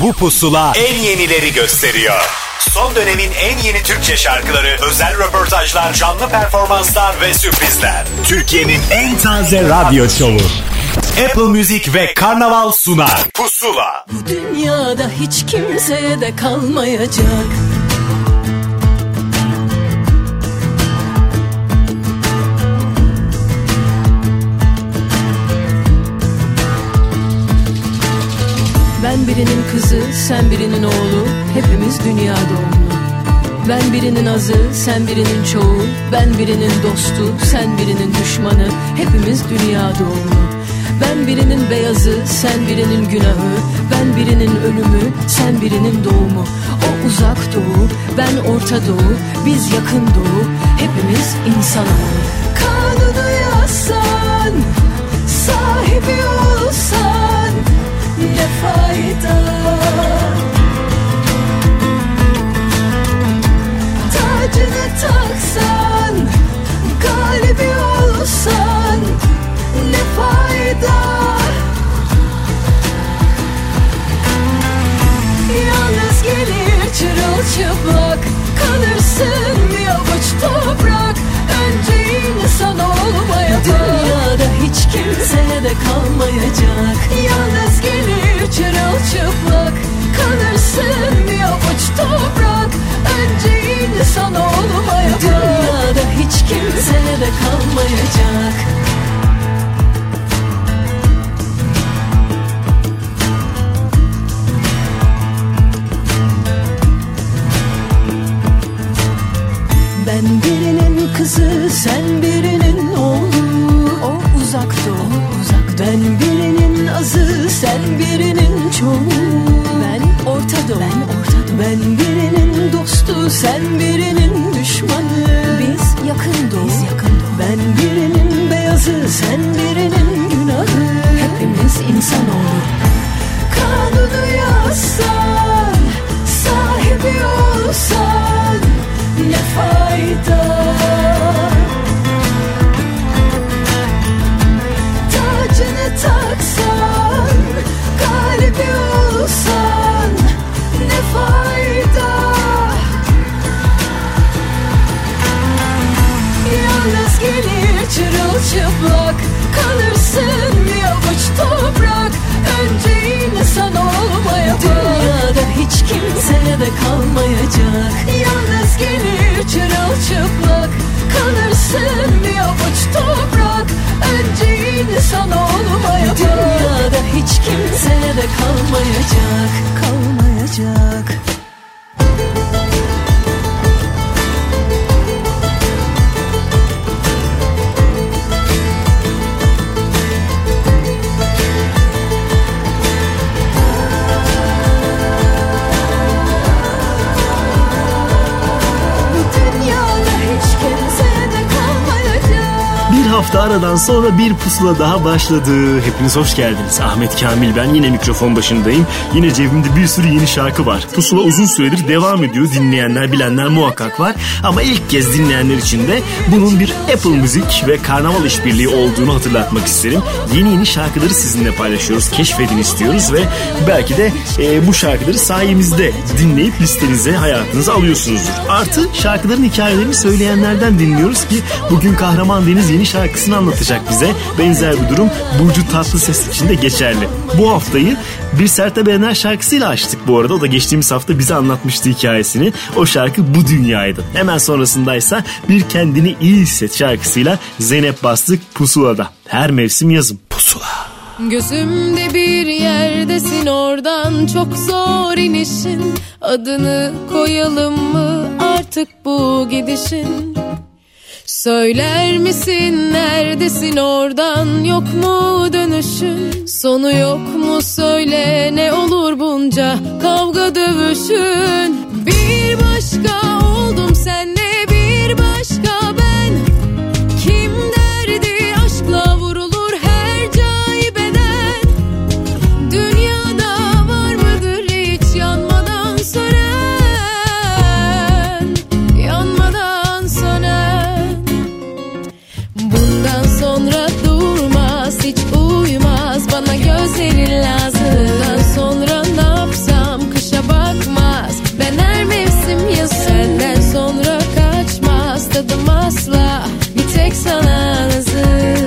Bu pusula en yenileri gösteriyor. Son dönemin en yeni Türkçe şarkıları, özel röportajlar, canlı performanslar ve sürprizler. Türkiye'nin en taze radyo şovu. Apple Music ve Karnaval sunar. Pusula. Bu dünyada hiç kimseye de kalmayacak. Ben birinin kızı, sen birinin oğlu, hepimiz dünya doğumlu. Ben birinin azı, sen birinin çoğu, ben birinin dostu, sen birinin düşmanı, hepimiz dünya doğumlu. Ben birinin beyazı, sen birinin günahı, ben birinin ölümü, sen birinin doğumu. O uzak doğu, ben orta doğu, biz yakın doğu, hepimiz insanoğlu. Kanunu yazsan, sahibi olsan, ne fayda? Tacını taksan, galibi olsan, ne fayda? Yalnız gelir çırılçıplak, kalırsın bir avuç toprak. Önce insan olmaya Dünyada hiç kimseye de kalmayacak. Yalnız gelir çırılçıplak, kalırsın bir avuç toprak. Önce insan olmaya Dünyada hiç kimseye de kalmayacak. Ben birinin kızı, sen birinin oğlu. O uzak doğu, uzak Ben birinin azı, sen birinin çoğu. Ben orta doğu, ben orta doğu. Ben birinin dostu, sen birinin düşmanı. Biz yakın doğu, biz yakın doğu. Ben birinin beyazı, sen birinin günahı. Hepimiz insanoğlu. Kanunu yazsan, sahibi olsan ne fayda? Fayda? Yalnız gelir çırılçıplak Kalırsın bir avuç toprak. Önce insan olmaya Dünyada hiç kimseye de kalmayacak. Yalnız gelir çırılçıplak Kalırsın bir avuç toprak. Önce insan olmaya Dünyada hiç kimseye de kalmayacak. Kalmayacak Bu hafta aradan sonra bir pusula daha başladı. Hepiniz hoş geldiniz. Ahmet Kamil ben yine mikrofon başındayım. Yine cebimde bir sürü yeni şarkı var. Pusula uzun süredir devam ediyor. Dinleyenler bilenler muhakkak var. Ama ilk kez dinleyenler için de bunun bir Apple Müzik ve Karnaval işbirliği olduğunu hatırlatmak isterim. Yeni yeni şarkıları sizinle paylaşıyoruz. Keşfedin istiyoruz ve belki de e, bu şarkıları sayemizde dinleyip listenize hayatınıza alıyorsunuzdur. Artı şarkıların hikayelerini söyleyenlerden dinliyoruz ki bugün Kahraman Deniz yeni şarkısını anlatacak bize. Benzer bir durum Burcu Tatlıses için de geçerli. Bu haftayı bir Sertab Erener şarkısıyla açtık bu arada. O da geçtiğimiz hafta bize anlatmıştı hikayesini. O şarkı Bu Dünya'ydı. Hemen sonrasındaysa Bir Kendini İyi Hisset şarkısıyla Zeynep Bastık Pusula'da. Her mevsim yazın. Pusula. Gözümde bir yerdesin oradan çok zor inişin Adını koyalım mı artık bu gidişin Söyler misin neredesin oradan yok mu dönüşün Sonu yok mu söyle ne olur bunca kavga dövüşün? Bir başka oldum bir sana lazım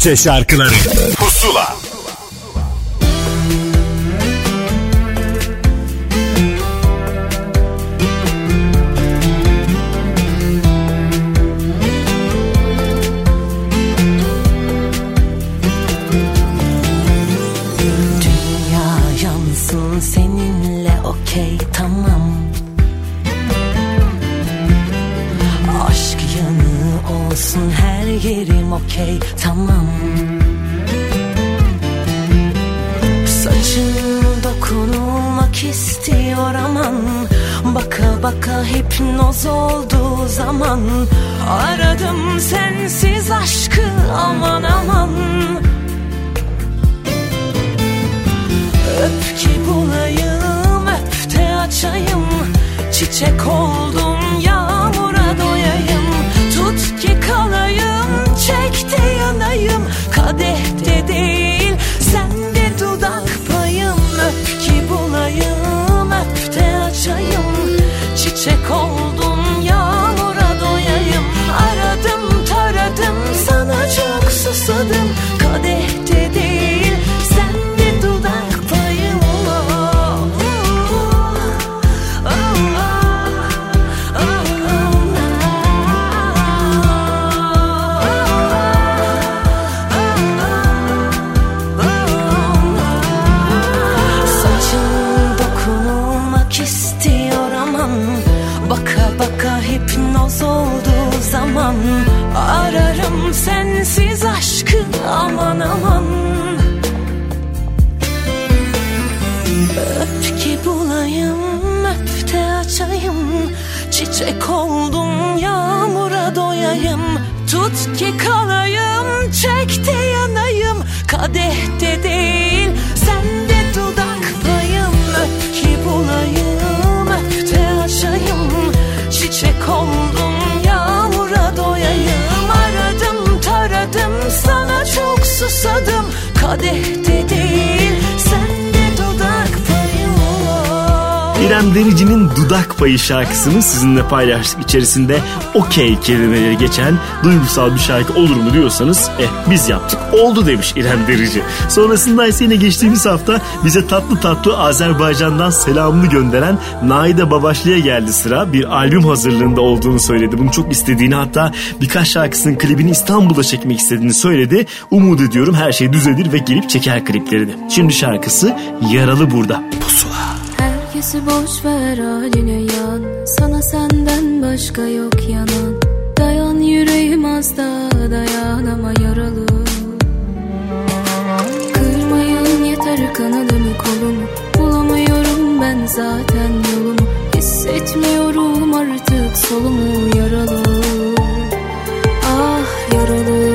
Bahçe şarkıları. şarkısını sizinle paylaştık. İçerisinde okey kelimeleri geçen duygusal bir şarkı olur mu diyorsanız eh biz yaptık oldu demiş İrem Derici. Sonrasında ise yine geçtiğimiz hafta bize tatlı tatlı Azerbaycan'dan selamını gönderen Naide Babaşlı'ya geldi sıra. Bir albüm hazırlığında olduğunu söyledi. Bunu çok istediğini hatta birkaç şarkısının klibini İstanbul'da çekmek istediğini söyledi. Umut ediyorum her şey düzelir ve gelip çeker kliplerini. Şimdi şarkısı Yaralı Burada. Pusula. Herkesi boş ver haline yalan Sana senden başka yok yanan. Dayan yüreğim az da dayan ama yaralı. Kırmayın yeter kanadımı kolumu. Bulamıyorum ben zaten yolumu. Hissetmiyorum artık solumu yaralı. Ah yaralı.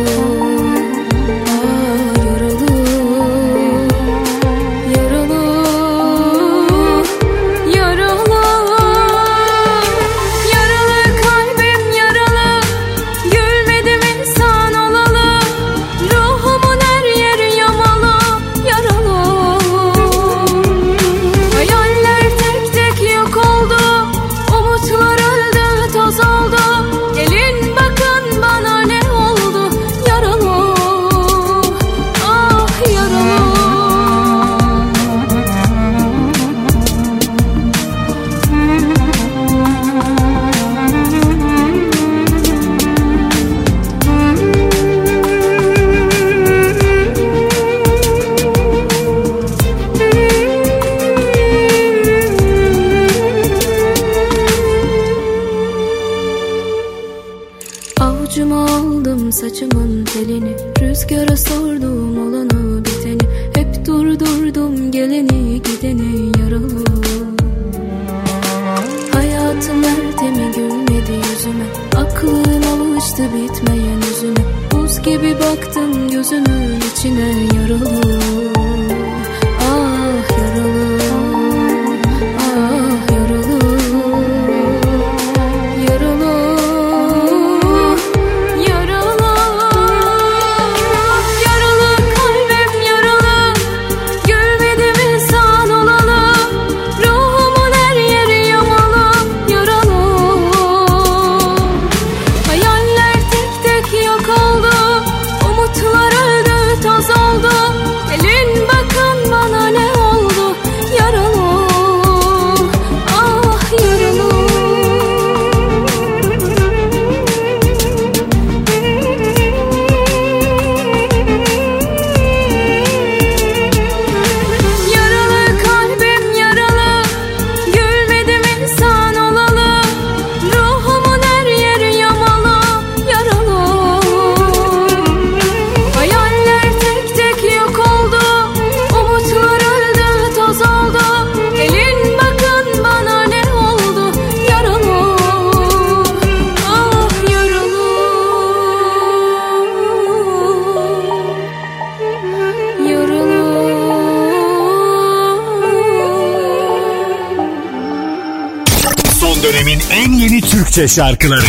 Şarkıları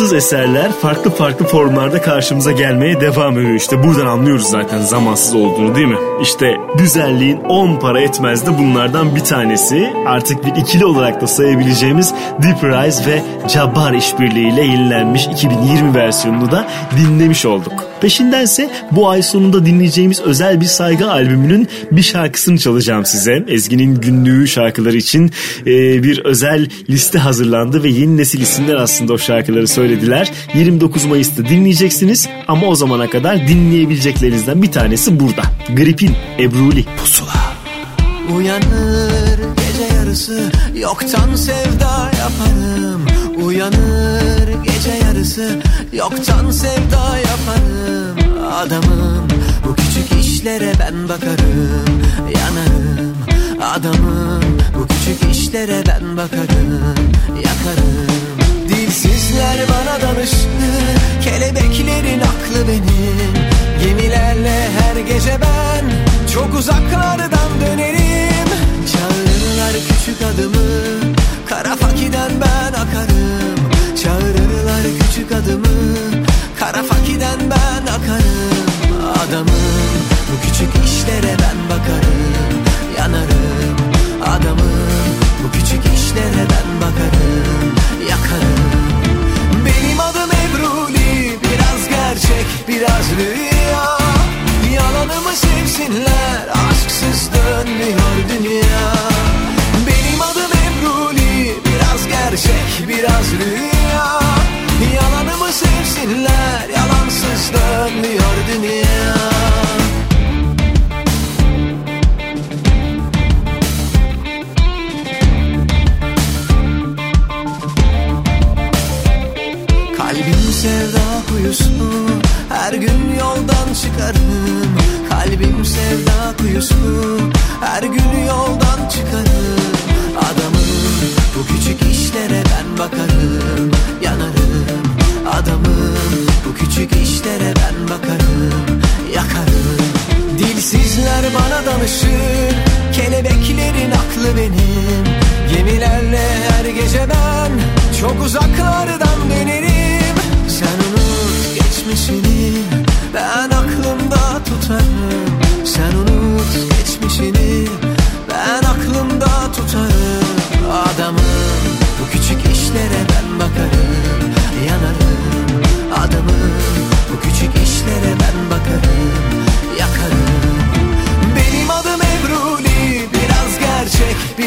Zamansız eserler farklı farklı formlarda karşımıza gelmeye devam ediyor. İşte buradan anlıyoruz zaten zamansız olduğunu değil mi? İşte güzelliğin 10 para etmez de bunlardan bir tanesi. Artık bir ikili olarak da sayabileceğimiz Deep Rise ve Jabbar işbirliğiyle yenilenmiş 2020 versiyonunu da dinlemiş olduk. Peşindense bu ay sonunda dinleyeceğimiz özel bir saygı albümünün bir şarkısını çalacağım size. Ezgi'nin günlüğü şarkıları için e, bir özel liste hazırlandı ve yeni nesil isimler aslında o şarkıları söylediler. 29 Mayıs'ta dinleyeceksiniz ama o zamana kadar dinleyebileceklerinizden bir tanesi burada. Gripin Ebruli Pusula. Uyanır gece yarısı yoktan sevda yaparım Uyanır gece yarısı yoktan sevda yaparım. Adamım bu küçük işlere ben bakarım. Yanarım. Adamım bu küçük işlere ben bakarım. Yakarım. Dilsizler bana danıştı kelebeklerin aklı benim. Gemilerle her gece ben çok uzaklardan dönerim. Çağırırlar küçük adımı Kara fakiden ben akarım Fakiden ben akarım Adamım. Bu küçük işlere ben bakarım Yanarım Adamım. Bu küçük işlere ben bakarım Yakarım. Benim adım Ebruli Biraz gerçek biraz rüya. Yalanımı sevsinler Aşksız dönmüyor dünya. Benim adım Ebruli Biraz gerçek biraz rüya. Yalanımı sevsinler Dönmüyor dünya Kalbim sevda kuyusu Her gün yoldan çıkarım. Kalbim sevda kuyusu Her gün yoldan çıkarım küçük işlere ben bakarım Yakarım. Dilsizler bana danışır Kelebeklerin aklı benim. Gemilerle her gece ben Çok uzaklardan dönerim. Sen unut geçmişini Ben aklımda tutarım. Sen unut geçmişini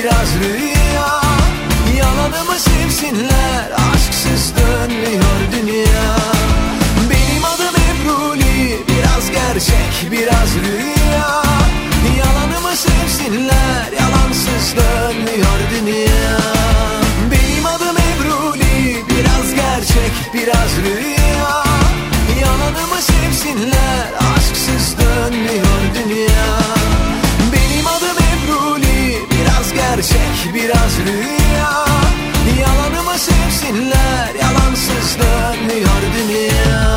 biraz rüya Yalanımı sevsinler. Aşksız dönmüyor dünya. Benim adım Ebruli Biraz gerçek biraz rüya. Yalanımı sevsinler Yalansız dönmüyor dünya. Benim adım Ebruli Biraz gerçek biraz rüya. Yalanımı sevsinler Aşksız dönmüyor dünya Gerçek biraz rüya. Yalanımı sevsinler Yalansız dönmüyor dünya.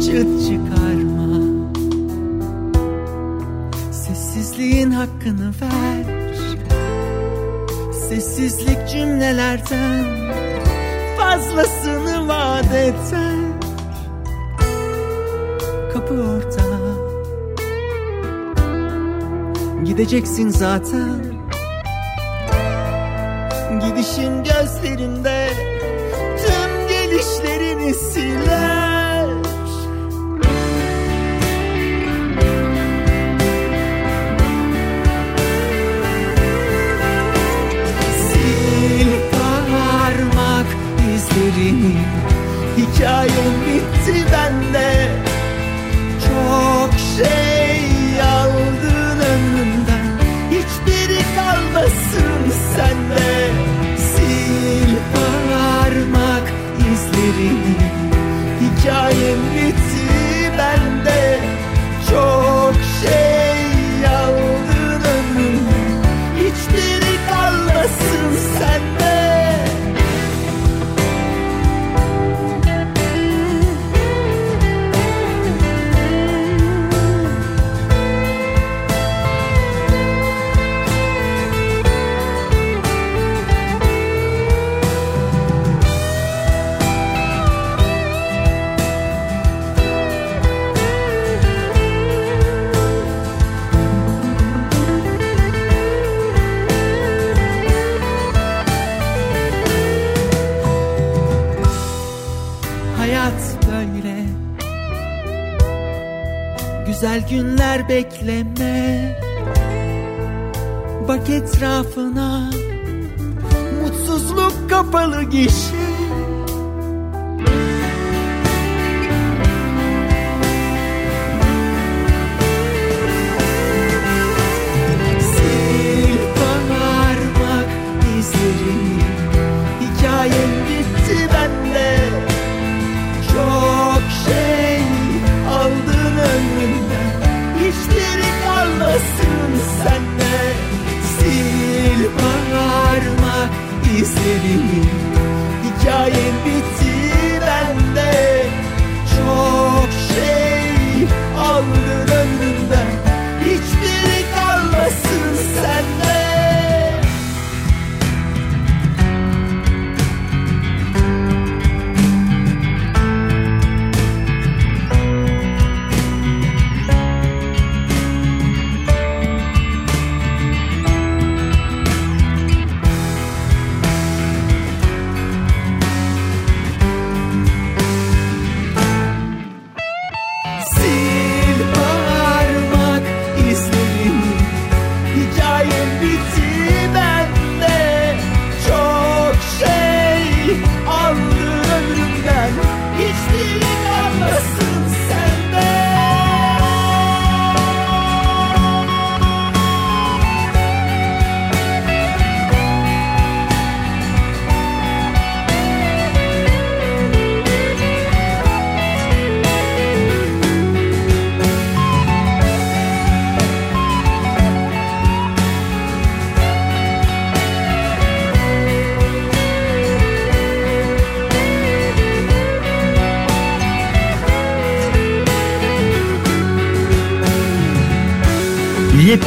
Çıt çıkarma. Sessizliğin hakkını ver. Sessizlik cümlelerden Fazlasını eder Kapı orada Gideceksin zaten. Gidişin gözlerinde Tüm gelişlerini siler. Sil parmak Hikayem bitti bende. Çok şey aldın ömrümden Hiçbiri kalmasın sende. Sil parmak izlerini. Hikayem günler bekleme. Bak etrafına Mutsuzluk kapalı gişe izlerini Hikayem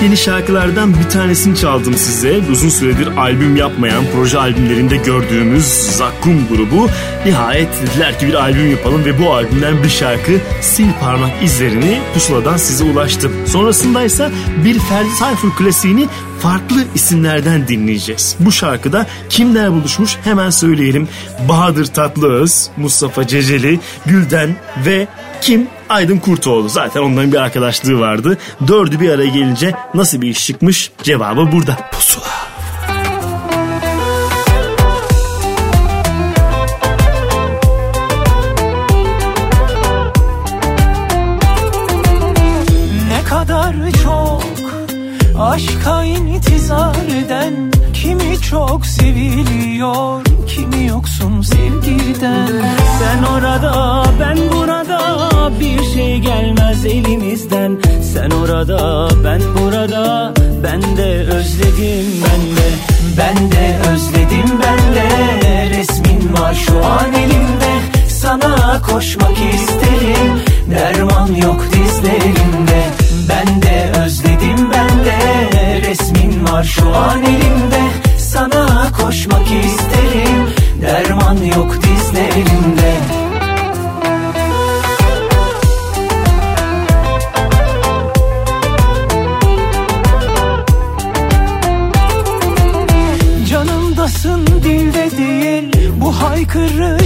yepyeni şarkılardan bir tanesini çaldım size. Uzun süredir albüm yapmayan, proje albümlerinde gördüğümüz Zakkum grubu nihayet dediler ki bir albüm yapalım ve bu albümden bir şarkı Sil Parmak izlerini pusuladan size ulaştım. Sonrasında ise bir Ferdi Tayfur klasiğini farklı isimlerden dinleyeceğiz. Bu şarkıda kimler buluşmuş hemen söyleyelim. Bahadır Tatlıöz, Mustafa Ceceli, Gülden ve kim? Aydın Kurtoğlu. Zaten onların bir arkadaşlığı vardı. Dördü bir araya gelince nasıl bir iş çıkmış? Cevabı burada. Pusula. Ne kadar çok aşka intizar eden Kimi çok seviliyor sevgiden. Sen orada ben burada. Bir şey gelmez elimizden. Sen orada ben burada. Ben de özledim ben de. Ben de özledim ben de. Resmin var şu an elimde. Sana koşmak isterim. Derman yok dizlerimde. Ben de özledim ben de. Resmin var şu an elimde. Sana koşmak isterim derman yok dizlerimde Canımdasın dilde değil Bu değil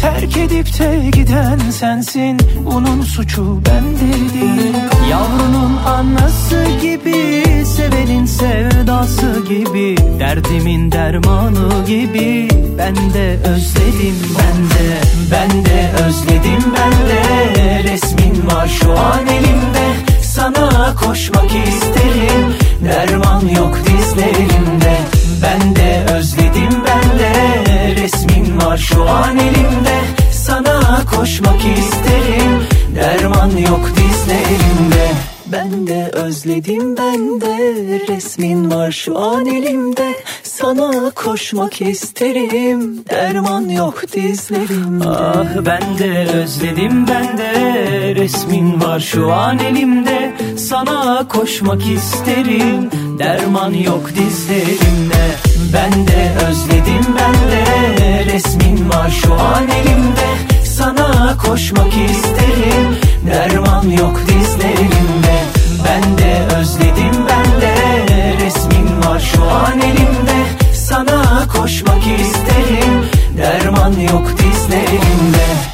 Terk edip de giden sensin Bunun suçu bende değil. Yavrunun anası gibi Sevenin sevdası gibi Derdimin dermanı gibi. Ben de özledim ben de Ben de özledim ben de. Resmin var şu an elimde Sana koşmak isterim. Derman yok dizlerimde Ben de özledim var şu an elimde. Sana koşmak isterim. Derman yok dizlerimde. Ben de özledim ben de. Resmin var şu an elimde. Sana koşmak isterim. Derman yok dizlerimde. Ah ben de özledim ben de. Resmin var şu an elimde. Sana koşmak isterim Derman yok dizlerimde. Ben de özledim ben de Resmin var şu an elimde. Sana koşmak isterim Derman yok dizlerimde. Ben de özledim ben de Resmin var şu an elimde. Sana koşmak isterim Derman yok dizlerimde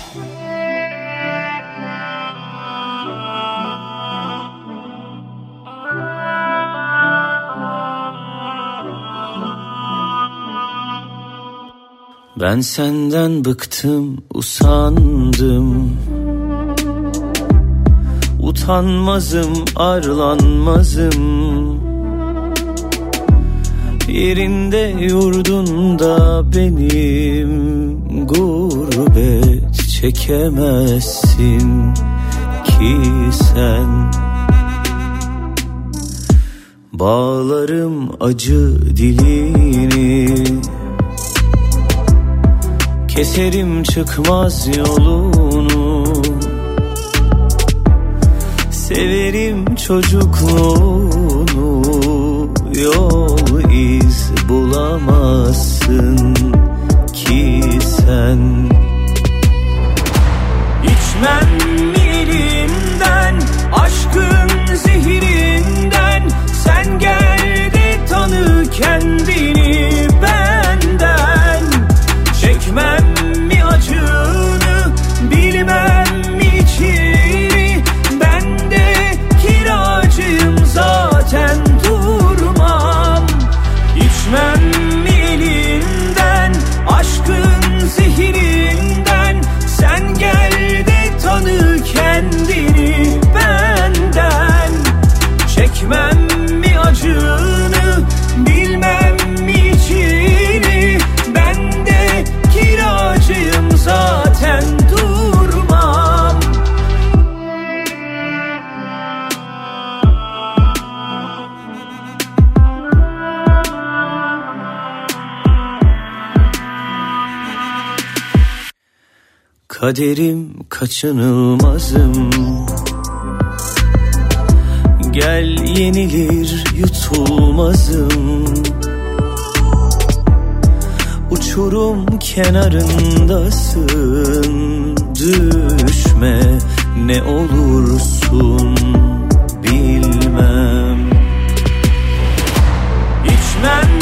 Ben senden bıktım, usandım. Utanmazım, arlanmazım. Yerinde yurdunda benim Gurbet çekemezsin ki sen. Bağlarım acı dilini Keserim çıkmaz yolunu. Severim çocukluğunu kaçınılmazım. Gel yenilir yutulmazım. Uçurum kenarındasın. Düşme ne olursun bilmem. İçmem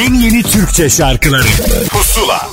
en yeni Türkçe şarkıları Pusula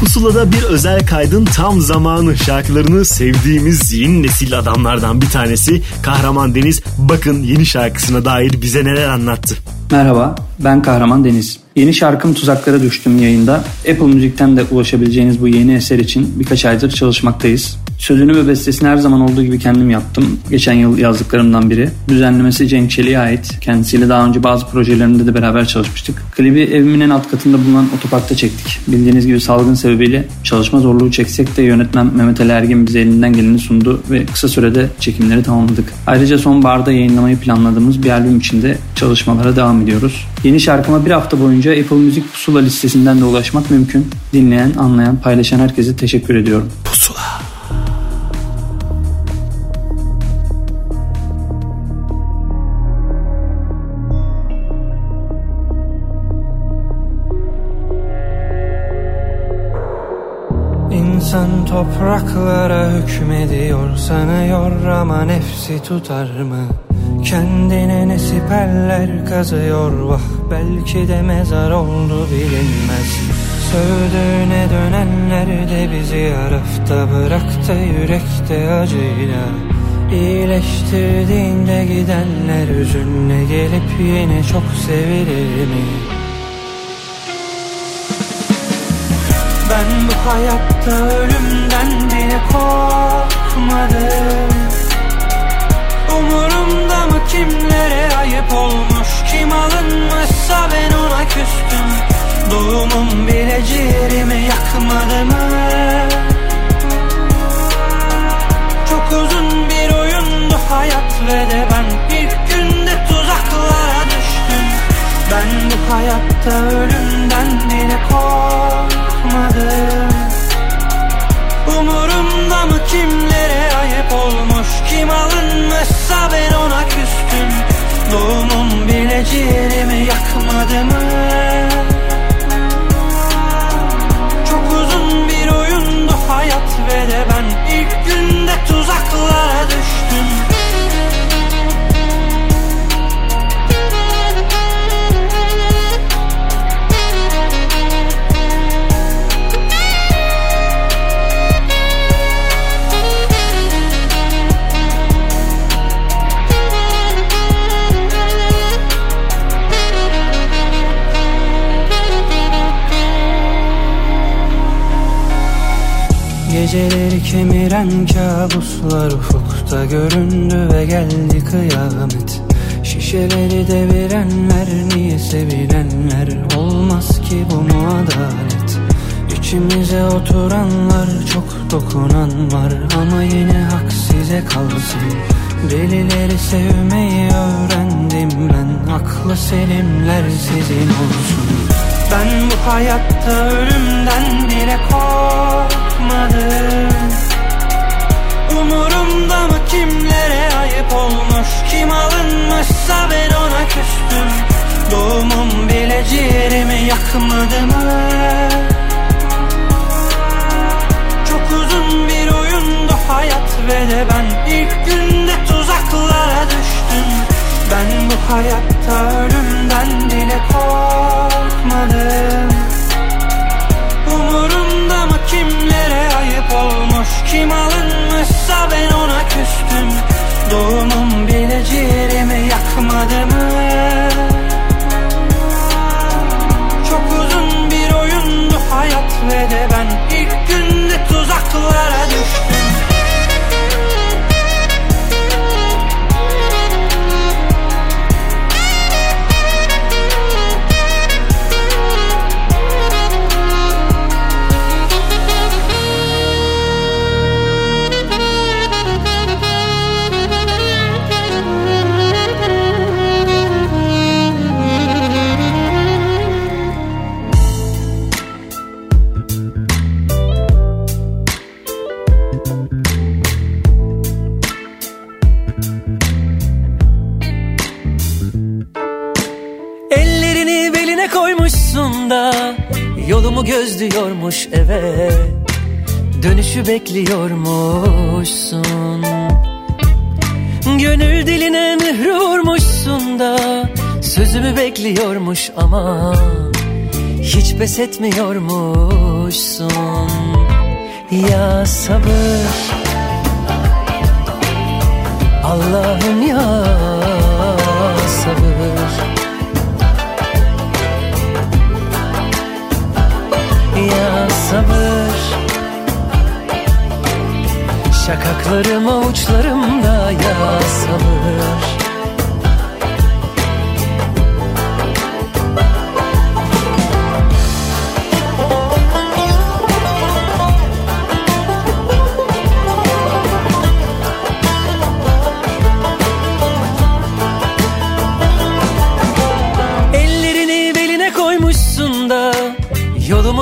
Pusula'da bir özel kaydın tam zamanı şarkılarını sevdiğimiz yeni nesil adamlardan bir tanesi Kahraman Deniz bakın yeni şarkısına dair bize neler anlattı. Merhaba, ben Kahraman Deniz. Yeni şarkım Tuzaklara Düştüm yayında. Apple Müzik'ten de ulaşabileceğiniz bu yeni eser için birkaç aydır çalışmaktayız. Sözünü ve bestesini her zaman olduğu gibi kendim yaptım. Geçen yıl yazdıklarımdan biri. Düzenlemesi Cenk Çelik'e ait. Kendisiyle daha önce bazı projelerimde de beraber çalışmıştık. Klibi evimin en alt katında bulunan otoparkta çektik. Bildiğiniz gibi salgın sebebiyle çalışma zorluğu çeksek de yönetmen Mehmet Ali Ergin bize elinden geleni sundu ve kısa sürede çekimleri tamamladık. Ayrıca sonbaharda yayınlamayı planladığımız bir albüm için de çalışmalara devam ediyoruz. Yeni şarkıma bir hafta boyunca Apple Müzik Pusula listesinden de ulaşmak mümkün. Dinleyen, anlayan, paylaşan herkese teşekkür ediyorum. Pusula topraklara hükmediyor sanıyor ama nefsi tutar mı? Kendine ne siperler kazıyor vah belki de mezar oldu bilinmez Sövdüğüne dönenler de bizi yarafta bıraktı yürekte acıyla İyileştirdiğinde gidenler üzünle gelip yine çok sevilir mi? Hayatta ölümden bile korkmadım. Umurumda mı kimlere ayıp olmuş? Kim alınmışsa ben ona küstüm. Doğumum bile ciğerimi yakmadı mı? Çok uzun bir oyundu hayat ve de ben ilk günde tuzaklara düştüm. Ben bu hayatta ölümden bile korkmadım Umurumda mı? Kimlere ayıp olmuş? Kim alınmışsa ben ona küstüm. Doğumum bile ciğerimi yakmadı mı Geceleri kemiren kabuslar ufukta göründü ve geldi kıyamet. Şişeleri devirenler niye sevilenler olmaz ki bu mu adalet. İçimize oturanlar çok dokunan var ama yine hak size kalsın. Delileri sevmeyi öğrendim ben aklı selimler sizin olsun. Ben bu hayatta ölümden bile korkmadım Umurumda mı kimlere ayıp olmuş? Kim alınmışsa ben ona küstüm. Doğumum bile ciğerimi yakmadı mı? Çok uzun bir oyundu hayat ve de ben ilk günde tuzaklara düştüm. Ben bu hayatta ölümden bile korkmadım. Ayıp olmuş Kim alınmışsa ben ona küstüm Doğumum bile ciğerimi yakmadı mı? Çok uzun bir oyundu hayat ve de ben ilk günde tuzaklara koymuşsun da Yolumu gözlüyormuş eve Dönüşü bekliyormuşsun. Gönül diline mührü vurmuşsun da Sözümü bekliyormuş ama Hiç pes etmiyormuşsun. Ya sabır. Allah'ım ya sabır Ya sabır. Şakaklarım avuçlarımda ya sabır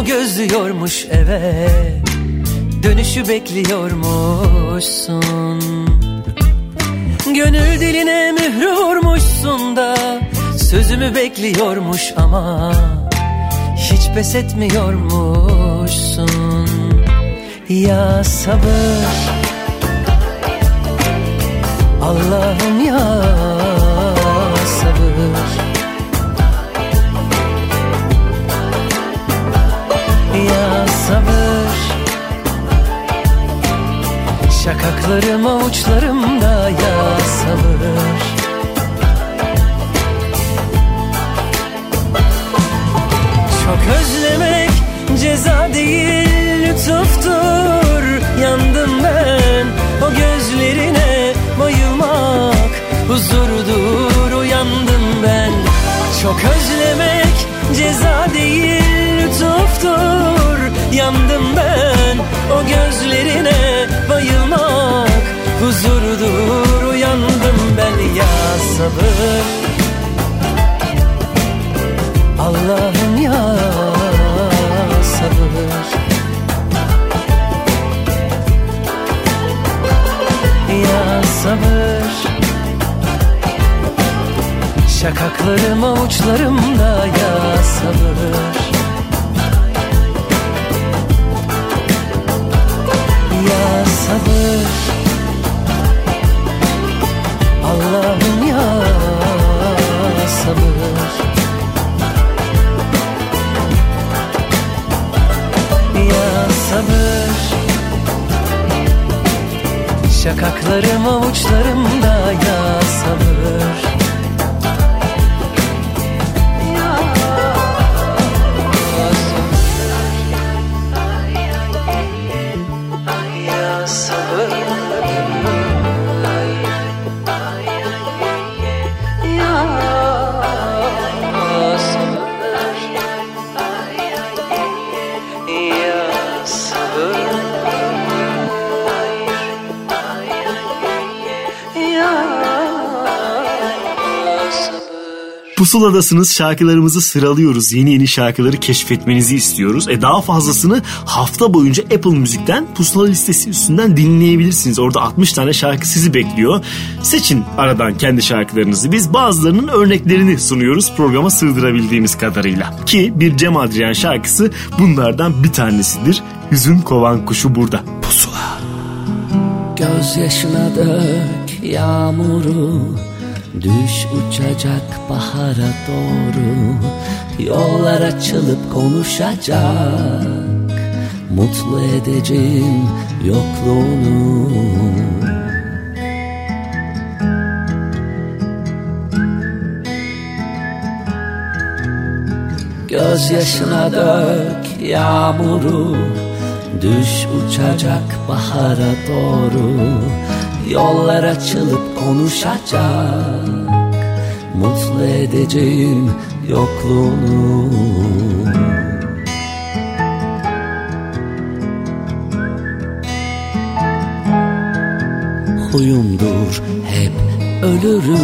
Yolumu gözlüyormuş? Eve Dönüşü bekliyormuşsun. Gönül diline mührü vurmuşsun da Sözümü bekliyormuş ama Hiç pes etmiyormuşsun. Ya sabır. Allah'ım Şakaklarım avuçlarımda ya sabır Çok özlemek ceza değil lütuftur. Yandım ben o gözlerine bayılmak Huzurdur. Uyandım ben. Çok özlemek ceza değil lütuftur. Yandım ben o gözlerine ben ya sabır. Allah'ım ya sabır. Ya sabır. Şakaklarım avuçlarımda ya sabır. Ya sabır Allah'ım ya sabır Ya sabır Şakaklarım avuçlarımda ya sabır Pusuladasınız şarkılarımızı sıralıyoruz. Yeni yeni şarkıları keşfetmenizi istiyoruz. E daha fazlasını hafta boyunca Apple Müzik'ten pusula listesi üstünden dinleyebilirsiniz. Orada 60 tane şarkı sizi bekliyor. Seçin aradan kendi şarkılarınızı. Biz bazılarının örneklerini sunuyoruz programa sığdırabildiğimiz kadarıyla. Ki bir Cem Adrian şarkısı bunlardan bir tanesidir. Hüzün kovan kuşu burada. Pusula. Gözyaşına dök yağmuru Düş uçacak bahara doğru. Yollar açılıp konuşacak. Mutlu edeceğim yokluğunu. Gözyaşına dök yağmuru. Düş uçacak bahara doğru. Yollar açılıp konuşacak Mutlu edeceğim yokluğunu Huyumdur hep ölürüm.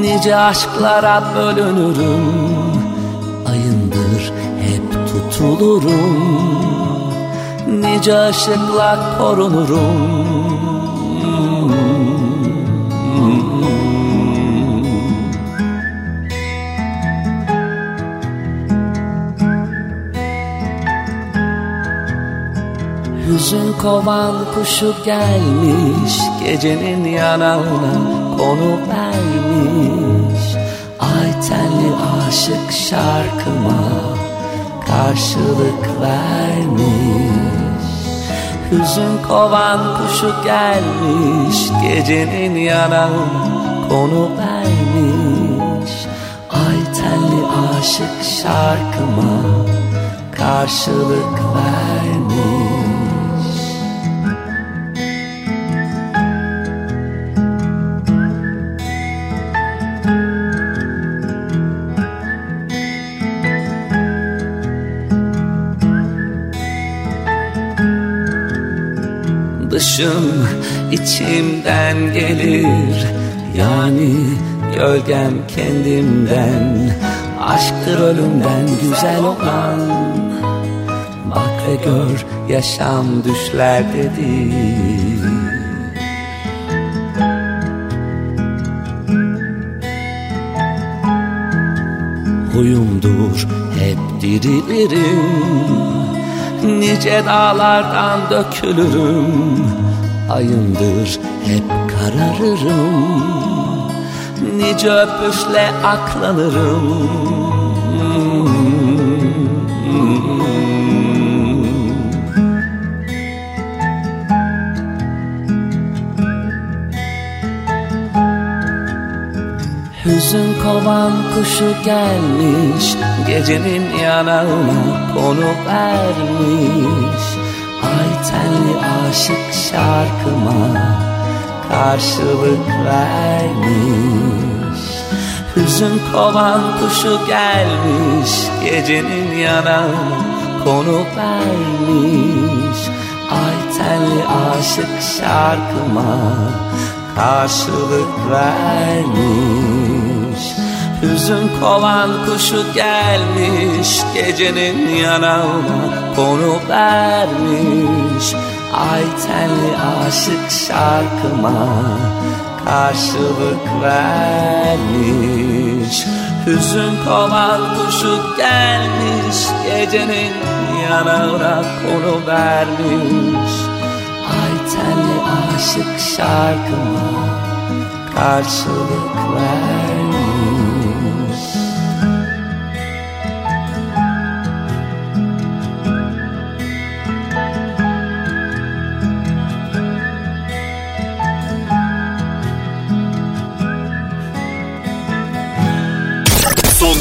Nice aşklara bölünürüm. Ayındır hep tutulurum. Nice ışıkla korunurum Hüzün kovan kuşu gelmiş Gecenin yanağına konu vermiş. Ay tenli aşık şarkıma karşılık vermiş. Hüzün kovan kuşu gelmiş Gecenin yanağına konu vermiş. Ay tenli aşık şarkıma karşılık vermiş Dışım içimden gelir. Yani gölgem kendimden Aşktır ölümden güzel olan. Bak ve gör yaşam düşlerdedir Huyumdur hep dirilirim. Nice dağlardan dökülürüm Ayımdır hep kararırım. Nice öpüşle aklanırım. Hüzün kovan kuşu gelmiş Gecenin yanağına konu vermiş tenli aşık şarkıma karşılık vermiş. Hüzün kovan kuşu gelmiş Gecenin yanağına konu vermiş. Ay tenli aşık şarkıma karşılık vermiş Hüzün kovan kuşu gelmiş Gecenin yanağına konu vermiş. Ay tenli aşık şarkıma karşılık vermiş. Hüzün kovan kuşu gelmiş Gecenin yanağına konu vermiş. Ay tenli aşık şarkıma karşılık vermiş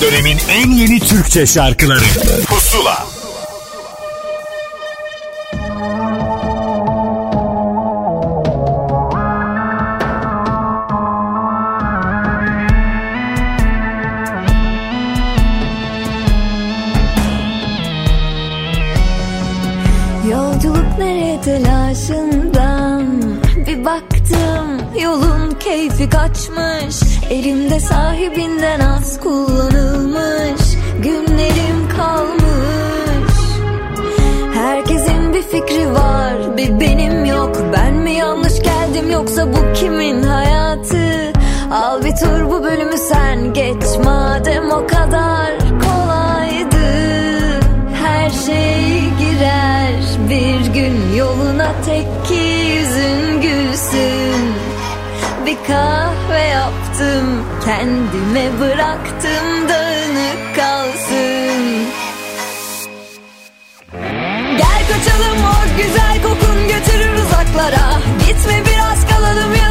Dönemin en yeni Türkçe şarkıları. Pusula. Yolculuk nereye telaşından? Bir baktım yolun keyfi kaçmış Elimde sahibinden az kullanılmış Günlerim kalmış. Herkesin bir fikri var bir benim yok. Ben mi yanlış geldim yoksa bu kimin hayatı? Al bir tur bu bölümü sen geç madem o kadar kolaydı. Her şey girer bir gün yoluna tek ki yüzün gülsün. Bir kahve yaptım kendime bıraktım dağınık kalsın. Gel kaçalım o güzel kokun götürür uzaklara. Gitme biraz kalalım yıllarımız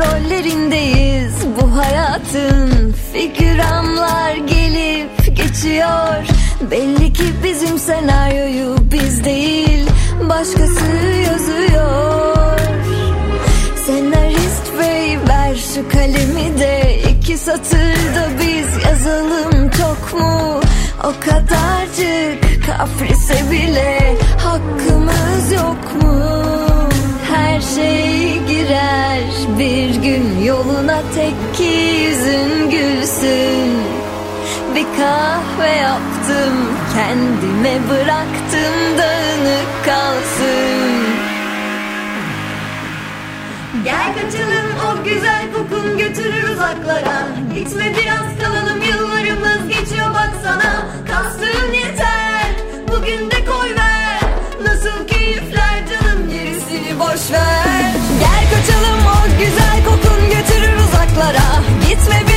Başrollerindeyiz bu hayatın Figüranlar gelip geçiyor Belli ki bizim senaryoyu biz değil Başkası yazıyor Senarist bey ver şu kalemi de iki satırda biz yazalım çok mu? O kadarcık kaprise bile hakkımız yok mu? Her şey girer bir gün yoluna tek ki yüzün gülsün. Bir kahve yaptım kendime bıraktım dağınık kalsın. Gel kaçalım o güzel kokun götürür uzaklara Gitme biraz kalalım yıllarımız geçiyor baksana Kastığın yeter bugün de koy ver Nasıl keyifler boş ver. Gel kaçalım o güzel kokun götürür uzaklara. Gitme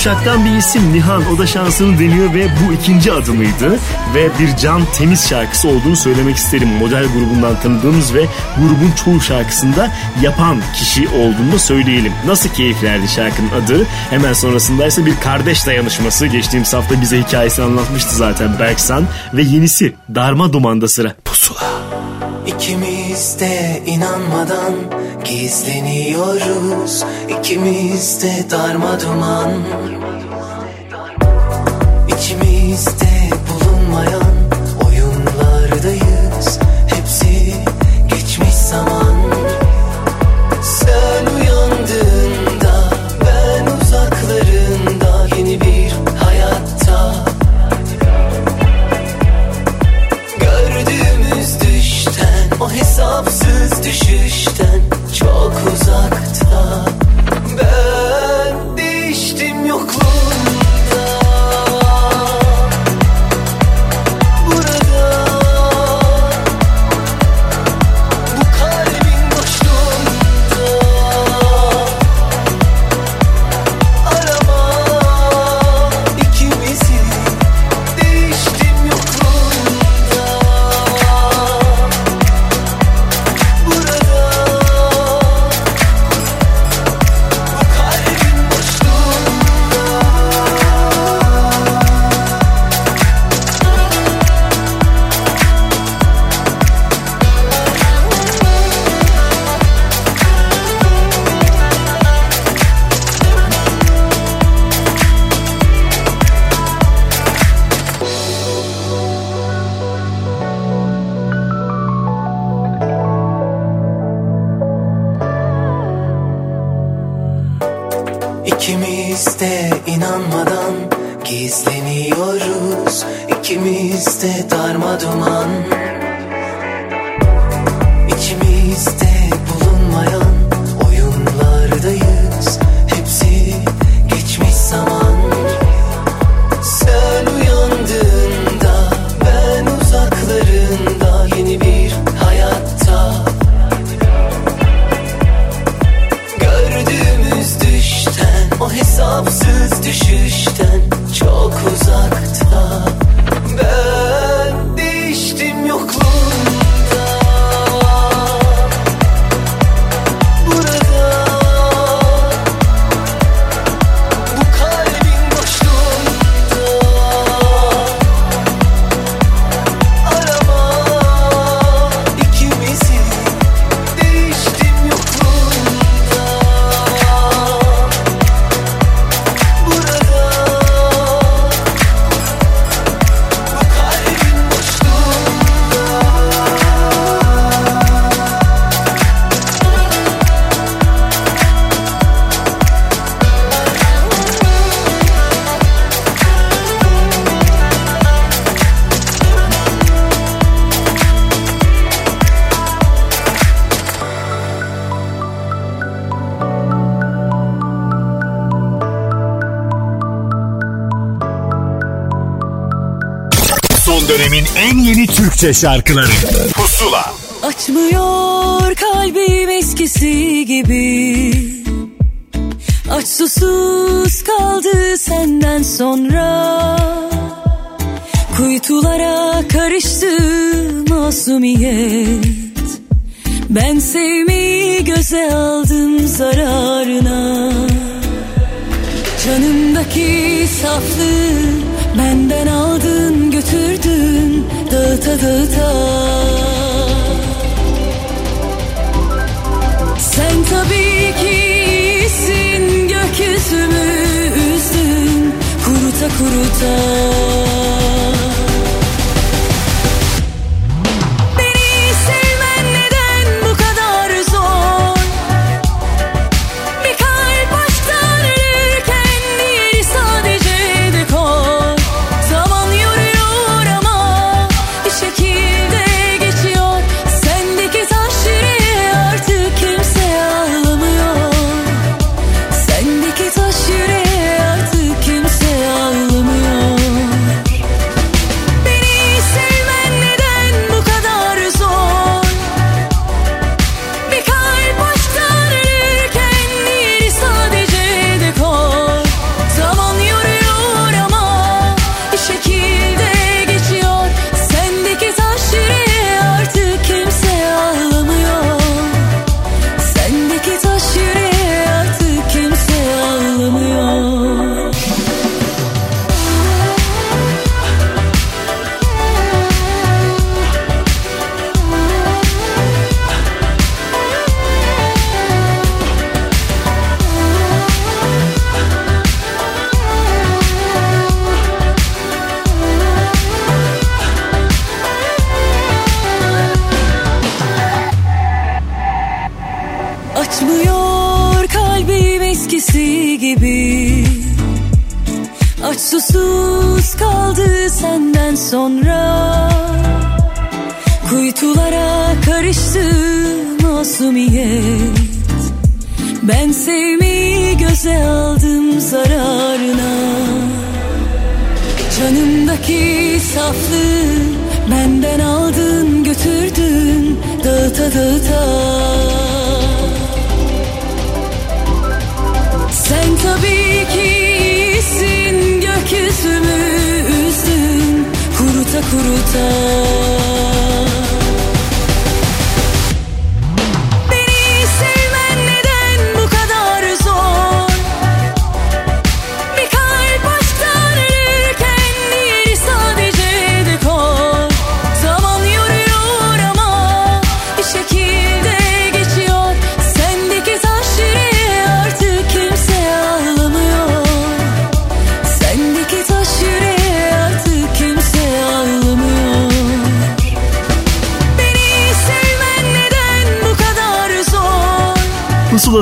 kuşaktan bir isim Nihan o da şansını deniyor ve bu ikinci adımıydı ve bir Can Temiz şarkısı olduğunu söylemek isterim. Model grubundan tanıdığımız ve grubun çoğu şarkısında yapan kişi olduğunu da söyleyelim. Nasıl keyiflerdi şarkının adı? Hemen sonrasında ise bir kardeş dayanışması. Geçtiğimiz hafta bize hikayesini anlatmıştı zaten Berksan ve yenisi Darma Duman'da sıra. Pusula. İkimiz de inanmadan gizleniyoruz. İkimiz de darma duman. İçimizde bulunmayan Türkçe şarkıları. Pusula. Açmıyor kalbim eskisi gibi. Aç susuz kaldı senden sonra. Kuytulara karıştı masumiyet. Ben sevmeyi göze aldım zararına. Canımdaki saflığı benden aldın götürdün dağıta dağıta Sen tabii ki iyisin gökyüzümü üzdün. Kuruta kuruta masumiyet. Ben sevmeyi göze aldım zararına. Canımdaki saflığı benden aldın götürdün dağıta dağıta. Sen tabii ki iyisin gökyüzümü üzdün kuruta kuruta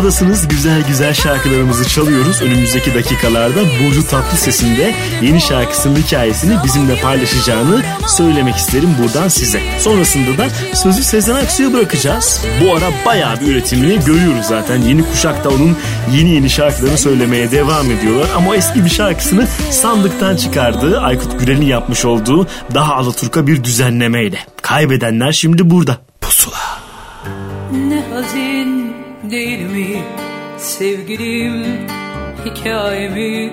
Pusuladasınız güzel güzel şarkılarımızı çalıyoruz. Önümüzdeki dakikalarda Burcu Tatlıses'in yeni şarkısının hikayesini bizimle paylaşacağını söylemek isterim buradan size. Sonrasında da sözü Sezen Aksu'ya bırakacağız. Bu ara bayağı bir üretimini görüyoruz zaten. Yeni kuşak da onun yeni yeni şarkılarını söylemeye devam ediyorlar. Ama eski bir şarkısını sandıktan çıkardığı Aykut Gürel'in yapmış olduğu daha Alaturka bir düzenlemeyle. Kaybedenler şimdi burada. Pusula. Değil mi? Sevgilim hikayemiz.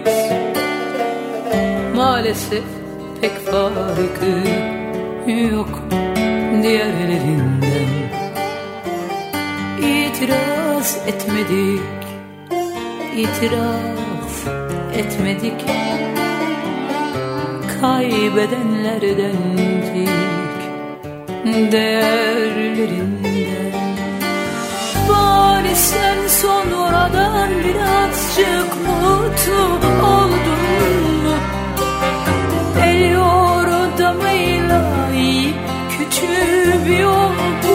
Maalesef pek farkı yok diğerlerinden. İtiraz etmedik, itiraf etmedik. Kaybedenlerdendik, değerlerinden Bari sen sonradan birazcık mutlu oldun mu? El yordamıyla yiyip küçük bir yol buldun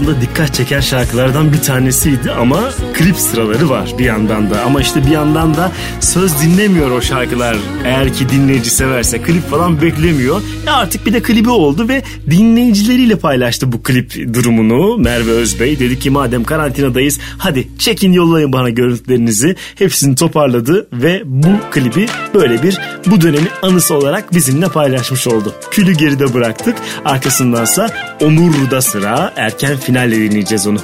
aslında dikkat çeken şarkılardan bir tanesiydi ama klip sıraları var bir yandan da. Ama işte bir yandan da söz dinlemiyor o şarkılar. Eğer ki dinleyici severse klip falan beklemiyor. Ya artık bir de klibi oldu ve dinleyicileriyle paylaştı bu klip durumunu Merve Özbey. Dedi ki madem karantinadayız hadi çekin yollayın bana görüntülerinizi. Hepsini toparladı ve bu klibi böyle bir bu dönemi anısı olarak bizimle paylaşmış oldu. Külü geride bıraktık. Arkasındansa Onur'da sıra. Erken finalle dinleyeceğiz onu.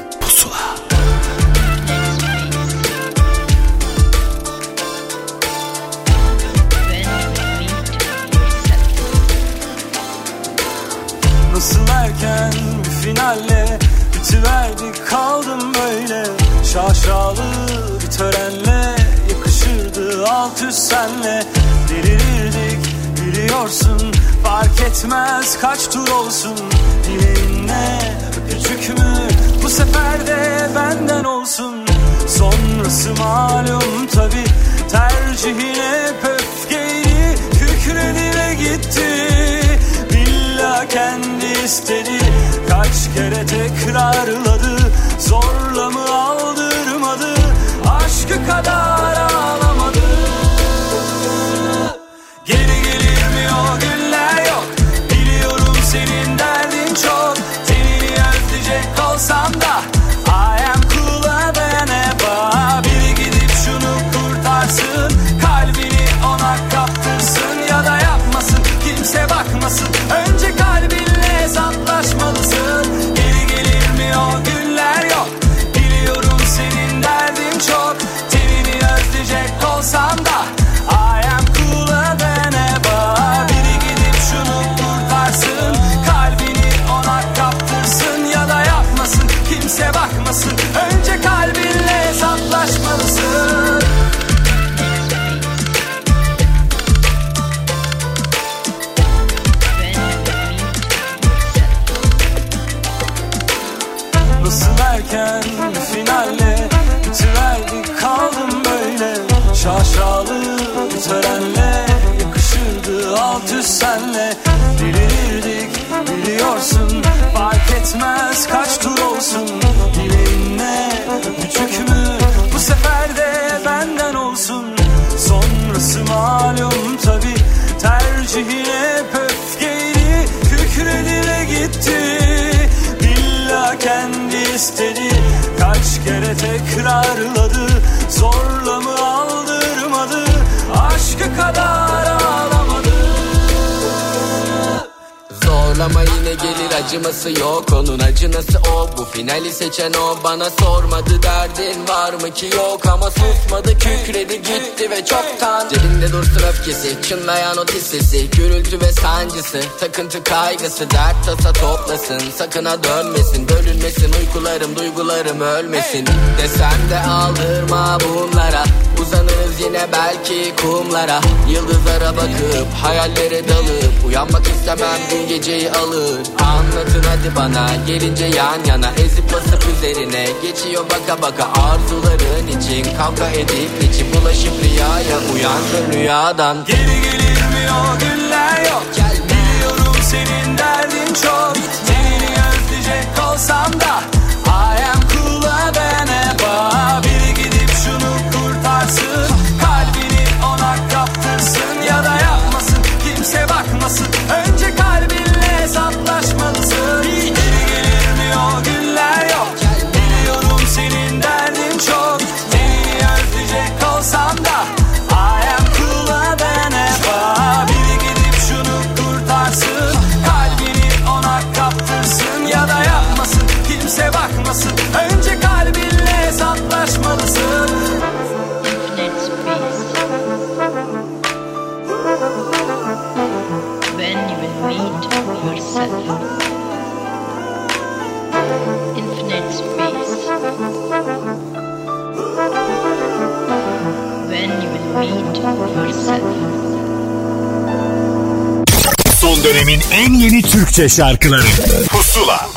Acıması yok. Onun acınası o. Bu finali seçen o. Bana sormadı derdin var mı ki yok. Ama susmadı kükredi gitti ve çoktan Cebinde dursun öfkesi Çınlayan o sesi Gürültü ve sancısı Takıntı kaygısı. Dert tasa toplasın Sakına dönmesin. Bölünmesin uykularım duygularım ölmesin. Desem de aldırma bunlara Uzanırız yine belki kumlara. Yıldızlara bakıp hayallere dalıp Uyanmak istemem dün geceyi alır. Anlatın hadi bana gelince yan yana Ezip basıp üzerine geçiyor baka baka Arzuların için kavga edip içi bulaşıp rüyaya Uyandın rüyadan. Geri gelir mi o günler yok. Gel biliyorum senin derdin çok. Tenini özleyecek olsam da I am cool ben şunu to en yeni Türkçe şarkıları Pusula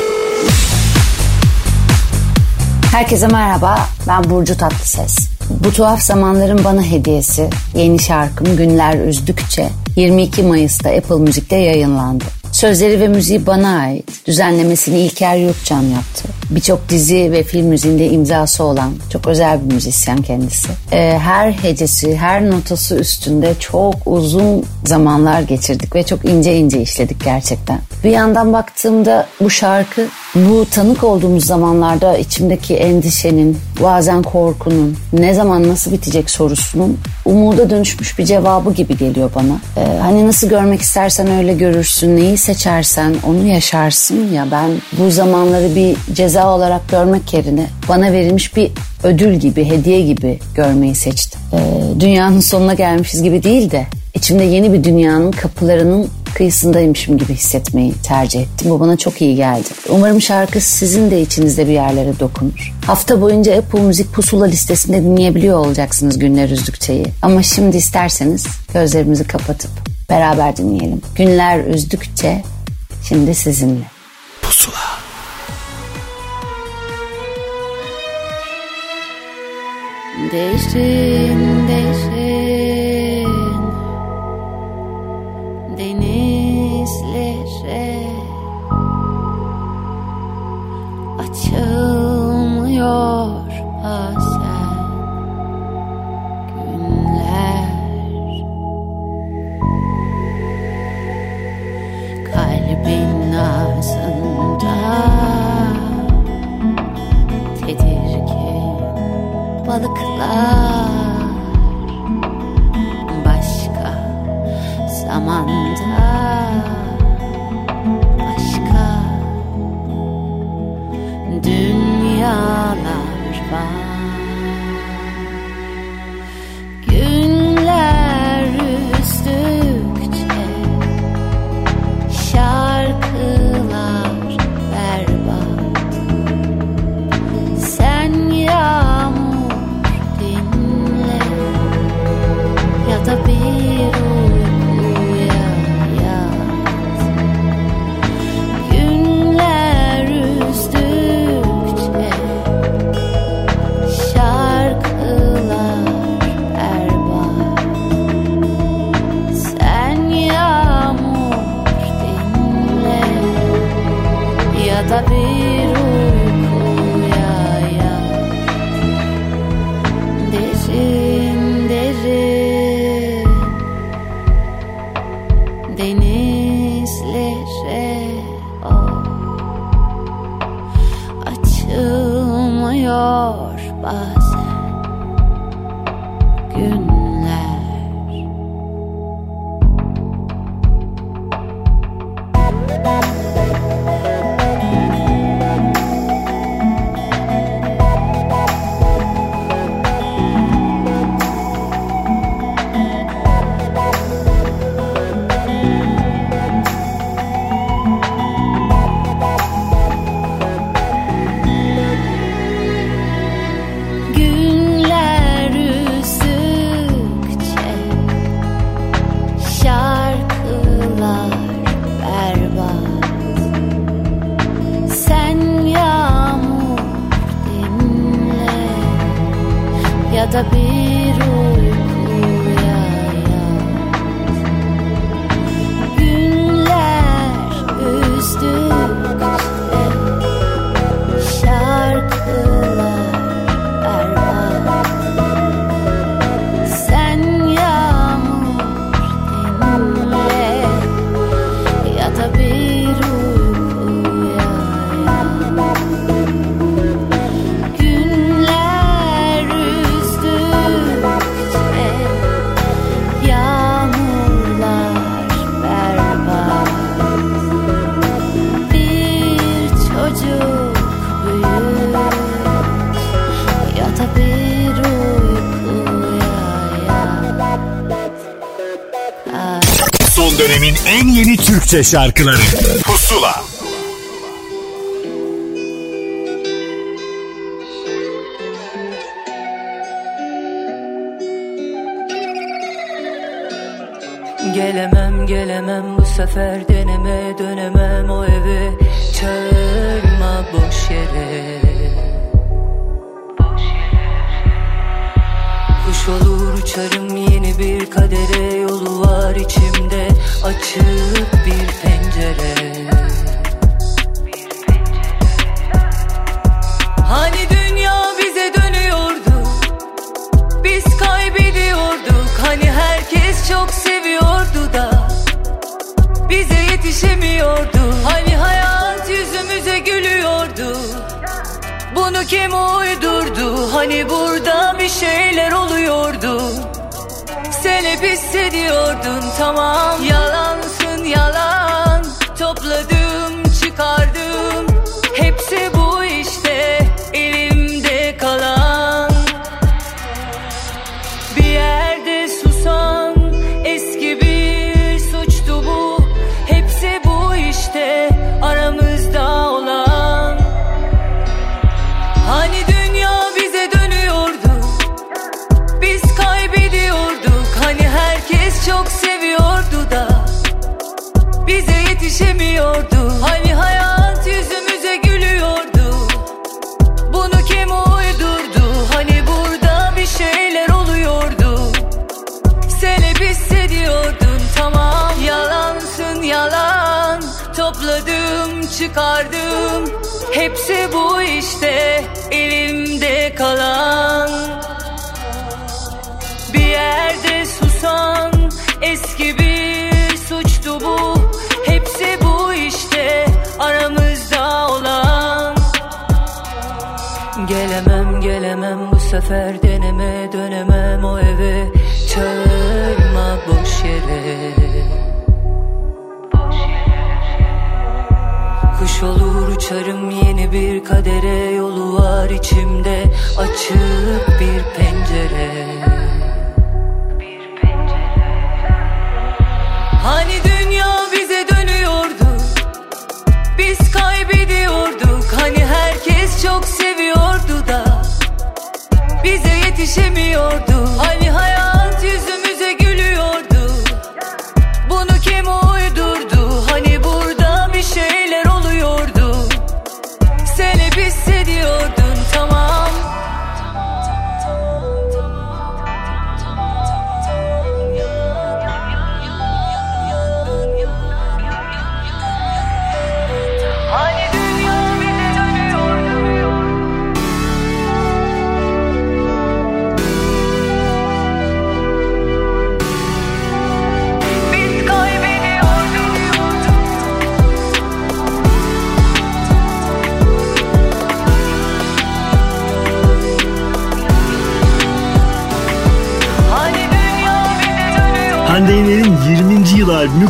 Herkese merhaba, ben Burcu Tatlıses. Bu tuhaf zamanların bana hediyesi, yeni şarkım Günler Üzdükçe 22 Mayıs'ta Apple Müzik'te yayınlandı. Sözleri ve müziği bana ait. Düzenlemesini İlker Yurtcan yaptı. Birçok dizi ve film müziğinde imzası olan çok özel bir müzisyen kendisi. Ee, her hecesi, her notası üstünde çok uzun zamanlar geçirdik ve çok ince ince işledik gerçekten. Bir yandan baktığımda bu şarkı bu tanık olduğumuz zamanlarda içimdeki endişenin, bazen korkunun, ne zaman nasıl bitecek sorusunun umuda dönüşmüş bir cevabı gibi geliyor bana. Ee, hani nasıl görmek istersen öyle görürsün, neyi seçersen onu yaşarsın ya ben bu zamanları bir ceza olarak görmek yerine bana verilmiş bir ödül gibi, hediye gibi görmeyi seçtim. Ee, dünyanın sonuna gelmişiz gibi değil de içimde yeni bir dünyanın kapılarının kıyısındaymışım gibi hissetmeyi tercih ettim. Bu bana çok iyi geldi. Umarım şarkı sizin de içinizde bir yerlere dokunur. Hafta boyunca Apple Müzik pusula listesinde dinleyebiliyor olacaksınız Günler Üzdükçe'yi. Ama şimdi isterseniz gözlerimizi kapatıp beraber dinleyelim. Günler Üzdükçe şimdi sizinle. Pusula Değiştin, değiştin Tedirgin balıklar başka zamanda başka dünyalar Türkçe şarkıları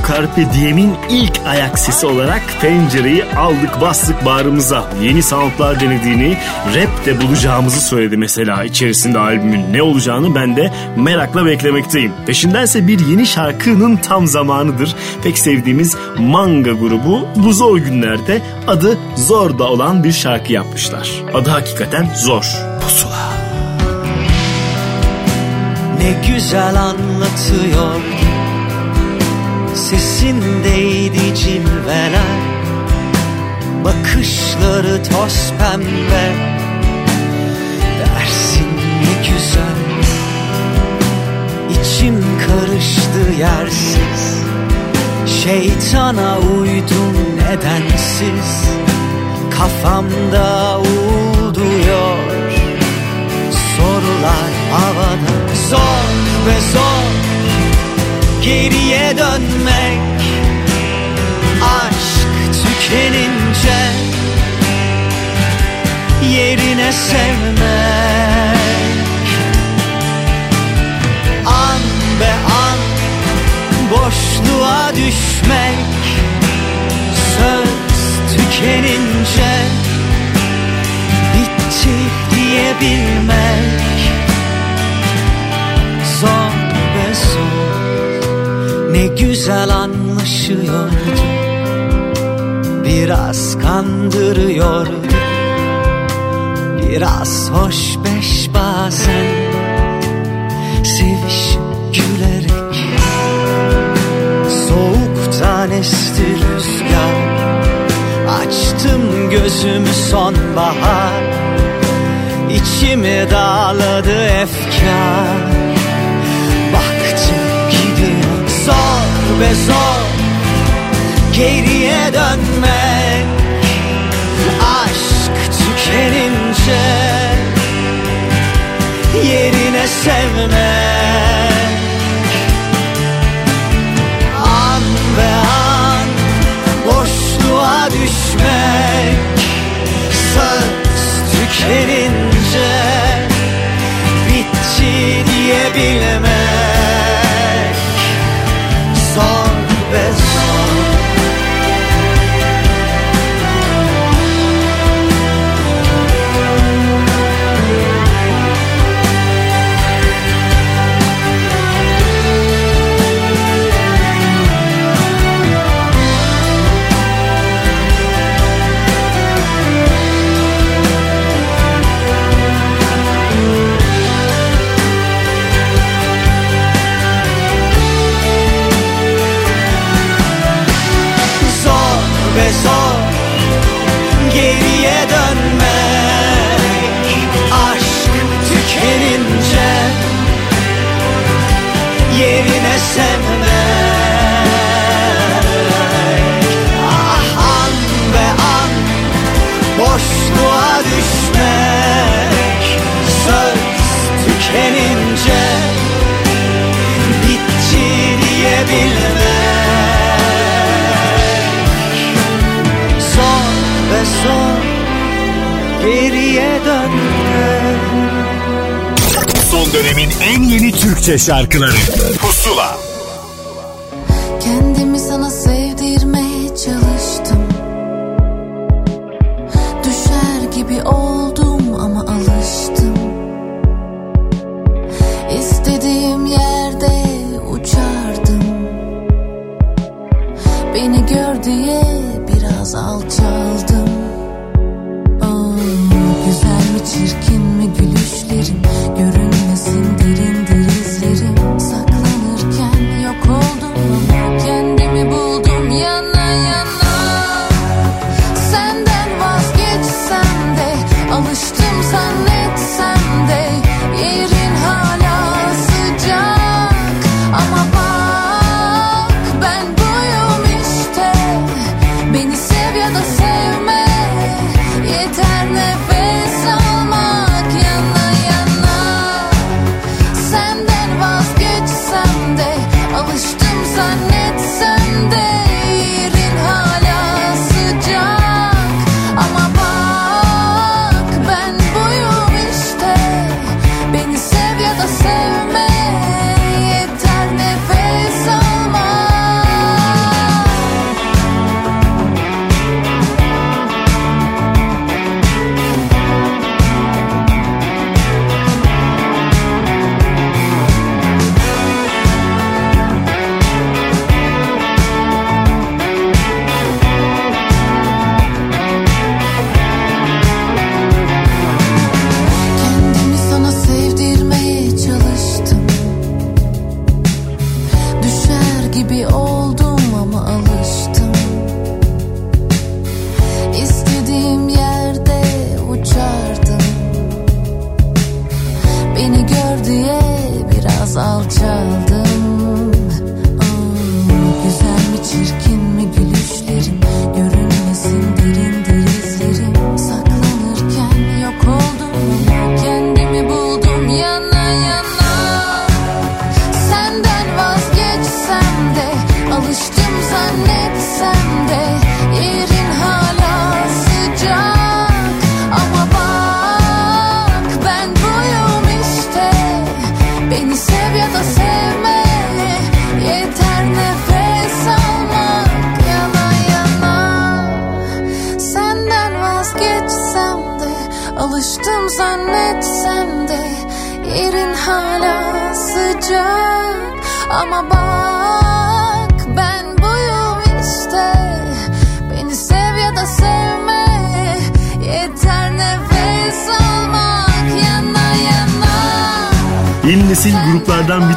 Carpe Diem'in ilk ayak sesi olarak pencereyi aldık bastık bağrımıza. Yeni soundlar denediğini, rap de bulacağımızı söyledi mesela içerisinde albümün ne olacağını ben de merakla beklemekteyim. Peşindense bir yeni şarkının tam zamanıdır. Pek sevdiğimiz Manga grubu bu zor günlerde adı Zor'da olan bir şarkı yapmışlar. Adı hakikaten Zor. Pusula. Ne güzel anlatıyor Sesindeydi cilveler. Bakışları toz pembe. Dersin ne güzel. İçim karıştı yersiz. Şeytana uydum nedensiz. Kafamda uğulduyor. Sorular havada. Zor ve zor Geriye dönmek. Aşk tükenince Yerine sevmek. An be an Boşluğa düşmek. Söz tükenince Bitti diyebilmek Ne güzel anlaşıyordu Biraz kandırıyordu Biraz hoş beş bazen. Sevişip gülerek. Soğuktan esti rüzgar. Açtım gözümü sonbahar. İçimi dağladı efkar Ve zor Geriye dönmek. Aşk tükenince Yerine sevmek. An ve an Boşluğa düşmek. Söz tükenince Türkçe şarkıları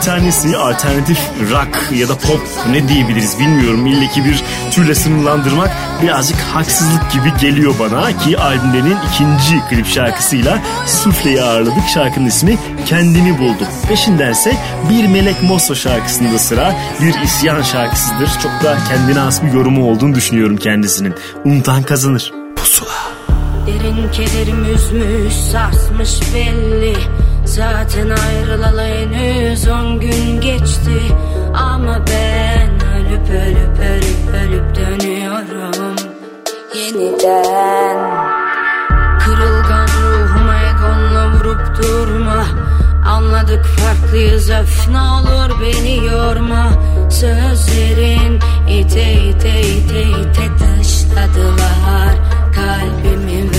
tanesi alternatif rock ya da pop ne diyebiliriz bilmiyorum. İlle ki bir türle sınırlandırmak birazcık haksızlık gibi geliyor bana ki albümlerinin ikinci klip şarkısıyla Sufle'yi ağırladık. Şarkının ismi Kendimi Buldum. Peşindense Bir Melek Mosso şarkısında sıra bir isyan şarkısıdır. Çok da kendine has bir yorumu olduğunu düşünüyorum kendisinin. Unutan kazanır. Derin kederim üzmüş sarsmış belli Zaten ayrılalı henüz on gün geçti. Ama ben ölüp ölüp ölüp ölüp dönüyorum. Yeniden. Kırılgan ruhuma egonla vurup durma. Anladık farklıyız öf ne olur beni yorma. Sözlerin ite ite ite ite taşladılar Kalbimi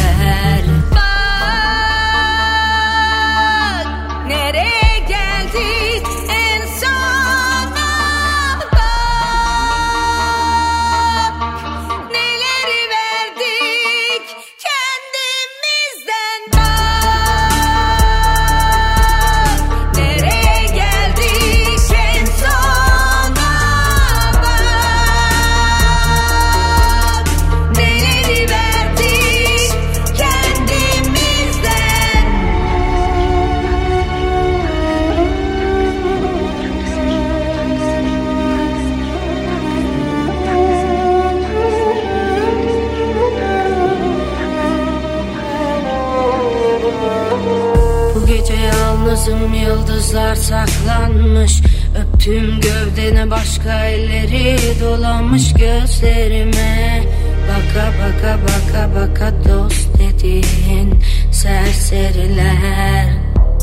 Öptüğüm gövdene başka elleri dolanmış gözlerime. Baka baka baka baka dost dediğin serseriler.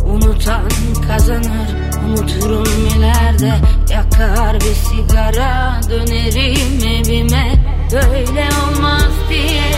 Unutan kazanır unuturum ileride. Yakar bir sigara dönerim evime. Böyle olmaz diye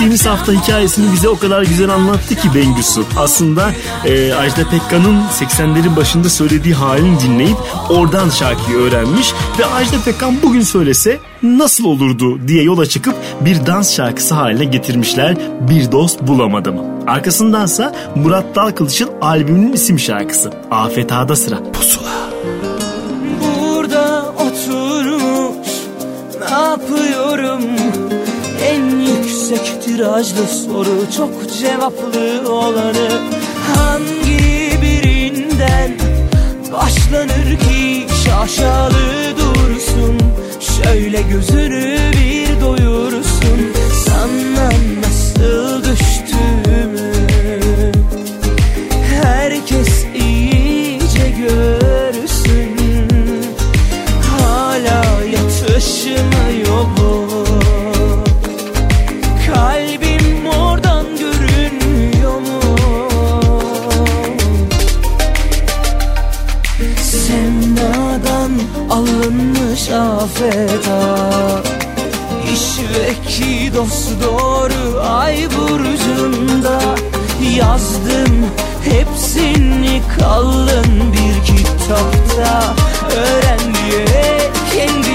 Geçtiğimiz hafta hikayesini bize o kadar güzel anlattı ki Bengüsü. Aslında e, Ajda Pekkan'ın 80'lerin başında söylediği halini dinleyip oradan şarkıyı öğrenmiş ve Ajda Pekkan bugün söylese nasıl olurdu diye yola çıkıp bir dans şarkısı haline getirmişler Bir Dost Bulamadım. Arkasındansa Murat Dalkılıç'ın albümünün isim şarkısı Afet Ağa'da sıra. Pusula. Tirajlı soru çok cevaplı olanı Hangi birinden başlanır ki şaşalı dursun? Şöyle gözünü bir doyursun. Sana nasıl düştüğümü ha İşveki dost doğru ay burcunda. Yazdım hepsini kalın bir kitapta. Öğren diye kendini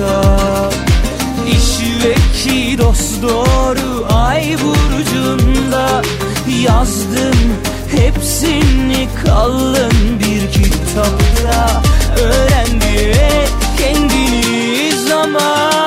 ha İşveki dost doğru ay burcunda. Yazdım hepsini kalın bir kitapta. Öğren kendini zaman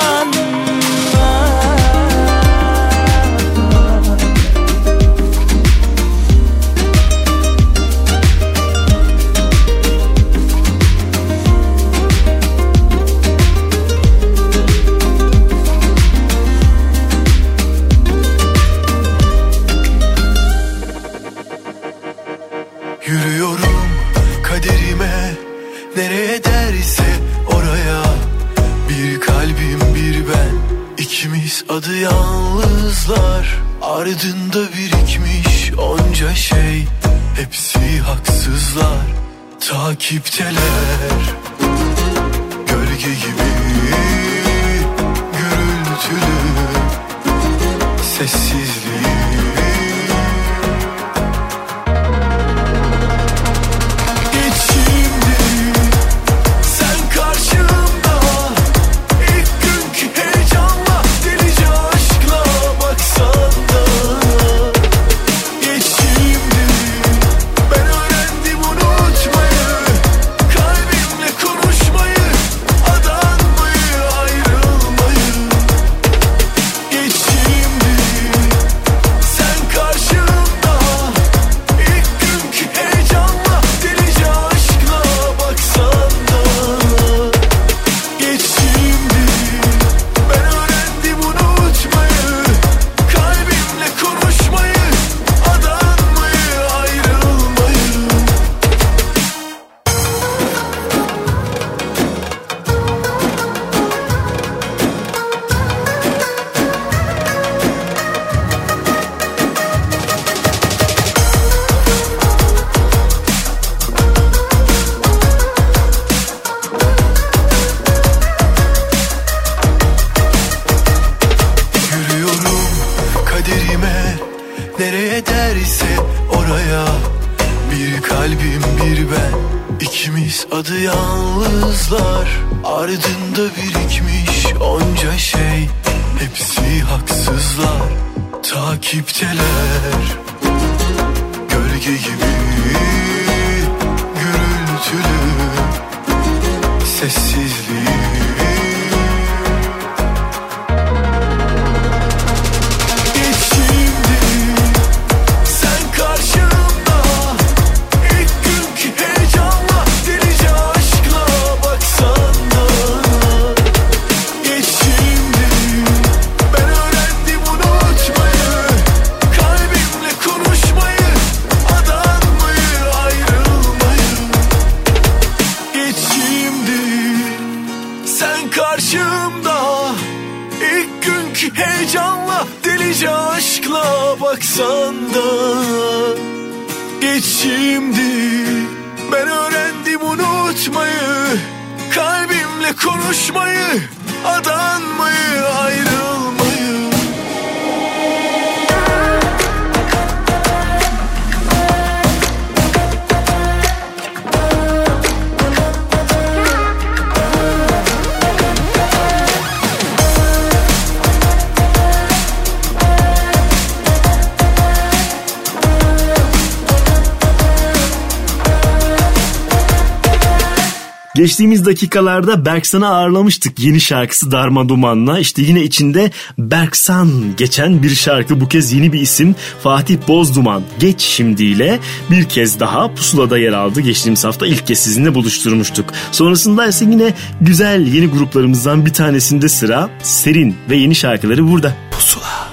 Geçtiğimiz dakikalarda Berksan'ı ağırlamıştık yeni şarkısı Darma Duman'la. İşte yine içinde Berksan geçen bir şarkı bu kez yeni bir isim Fatih Bozduman Geç Şimdiyle bir kez daha Pusula'da yer aldı. Geçtiğimiz hafta ilk kez sizinle buluşturmuştuk. Sonrasında ise yine güzel yeni gruplarımızdan bir tanesinde sıra Serin ve yeni şarkıları burada. Pusula.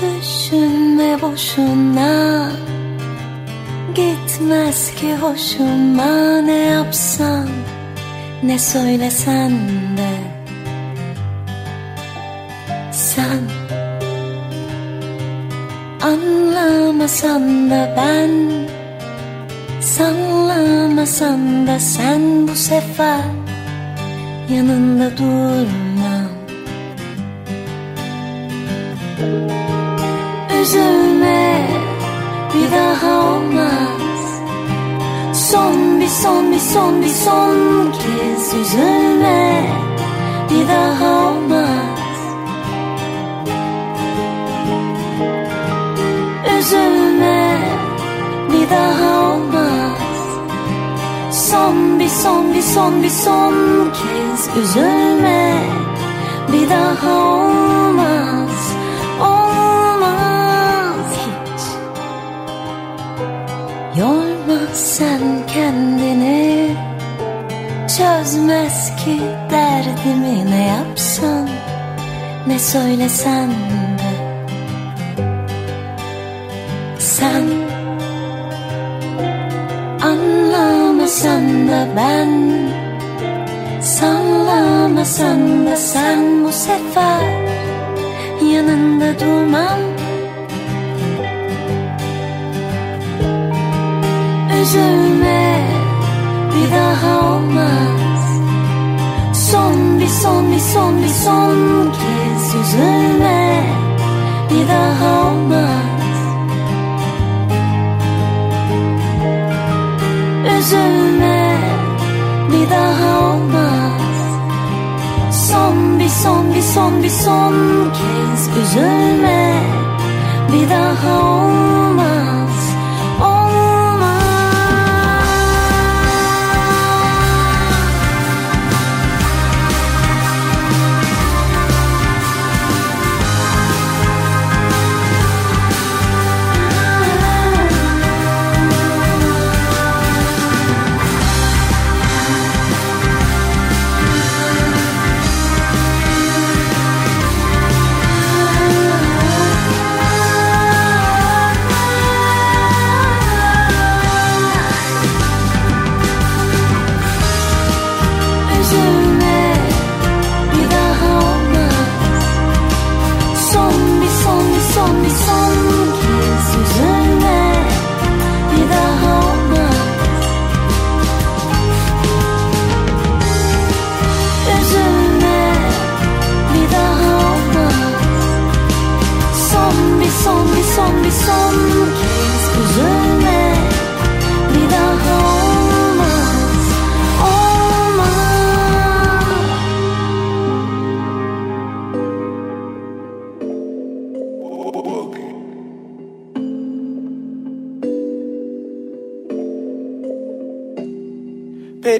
Düşünme boşuna Gitmez ki hoşuma. Ne yapsan Ne söylesen de Sen. Anlamasan da ben Sallamasan da sen. Bu sefer Yanında durmam. Üzülme bir daha olmaz. Son bir son bir son bir son kez üzülme. Bir daha olmaz. Üzülme. Bir daha olmaz. Son bir son bir son bir son kez üzülme. Bir daha olmaz sen kendini Çözmez ki derdimi ne yapsan Ne söylesen de. Sen Anlamasan da ben Sallamasan da sen bu sefer Yanında durmam Üzülme. Bir daha olmaz. Son bir son bir son bir son kez üzülme. Bir daha olmaz. Üzülme. Bir daha olmaz. Son bir son bir son bir son kez üzülme. Bir daha olmaz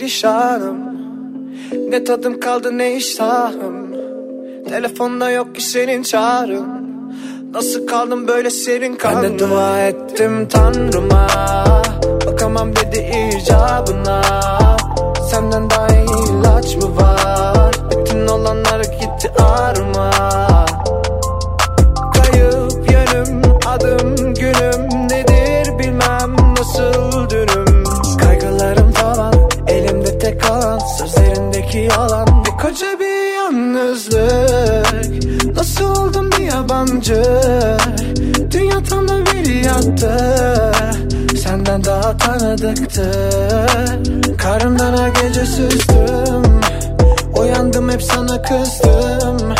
perişanım Ne tadım kaldı ne iştahım. Telefonda yok ki senin çağrın. Nasıl kaldım böyle serin kaldım Ben de dua ettim tanrıma. Bakamam dedi icabına. Senden daha iyi ilaç mı var? Bütün olanlar gitti ağrıma Sözlerindeki yalan Bir koca bir yalnızlık. Nasıl oldum bir yabancı? Dünya tam da bir yattı Senden daha tanıdıktı. Karımdan her gece süzdüm. Uyandım hep sana kızdım.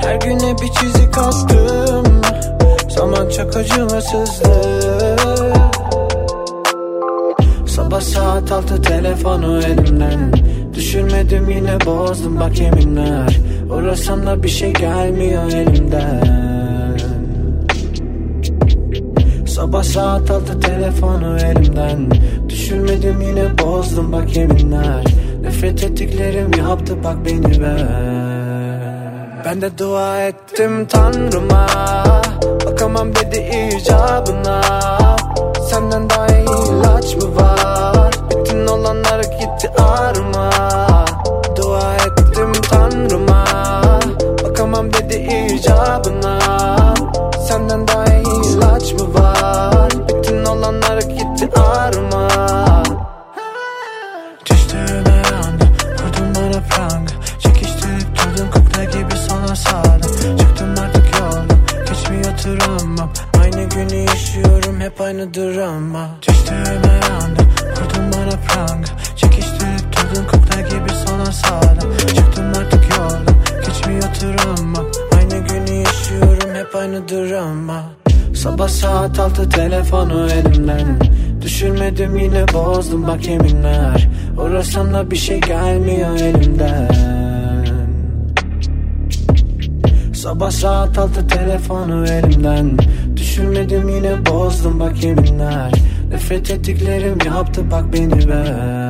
Her güne bir çizik attım Zaman çok acımasızdı. Sabah saat altı telefonu elimden Düşürmedim yine bozdum. Bak yeminler. Uğrasam da bir şey gelmiyor elimden. Sabah saat altı telefonu elimden. Düşürmedim yine bozdum. Bak yeminler. Nefret ettiklerim yaptı bak beni ver Ben de dua ettim tanrıma. Bakamam dedi icabına. Senden daha iyi ilaç mı var gitti ağrıma Dua ettim tanrıma. Bakamam dedi icabına. Senden daha iyi ilaç mı var? Bütün olanlar gitti ağrıma. Düştüğüme anda vurdun bana pranga Çekiştirip durdun kukla gibi sana sağdım Çıktım artık yoldan geçmiyor travmam Aynı günü yaşıyorum hep aynı drama. Düştüğüme aynı drama Sabah saat altı telefonu elimden. Düşürmedim yine bozdum bak yeminler. Uğrasam da bir şey gelmiyor elimden. Sabah saat altı telefonu elimden. Düşürmedim yine bozdum bak yeminler. Nefret ettiklerim yaptı bak beni ben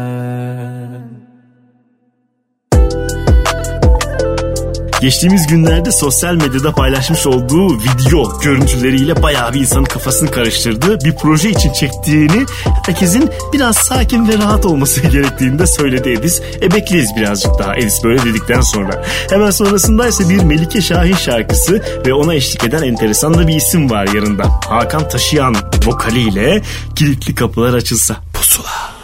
Geçtiğimiz günlerde sosyal medyada paylaşmış olduğu video görüntüleriyle bayağı bir insanın kafasını karıştırdı. Bir proje için çektiğini herkesin biraz sakin ve rahat olması gerektiğini de söyledi Edis. E bekleyiz birazcık daha Edis böyle dedikten sonra. Hemen sonrasında ise bir Melike Şahin şarkısı ve ona eşlik eden enteresan da bir isim var yanında. Hakan Taşıyan vokaliyle kilitli kapılar açılsa. Pusula.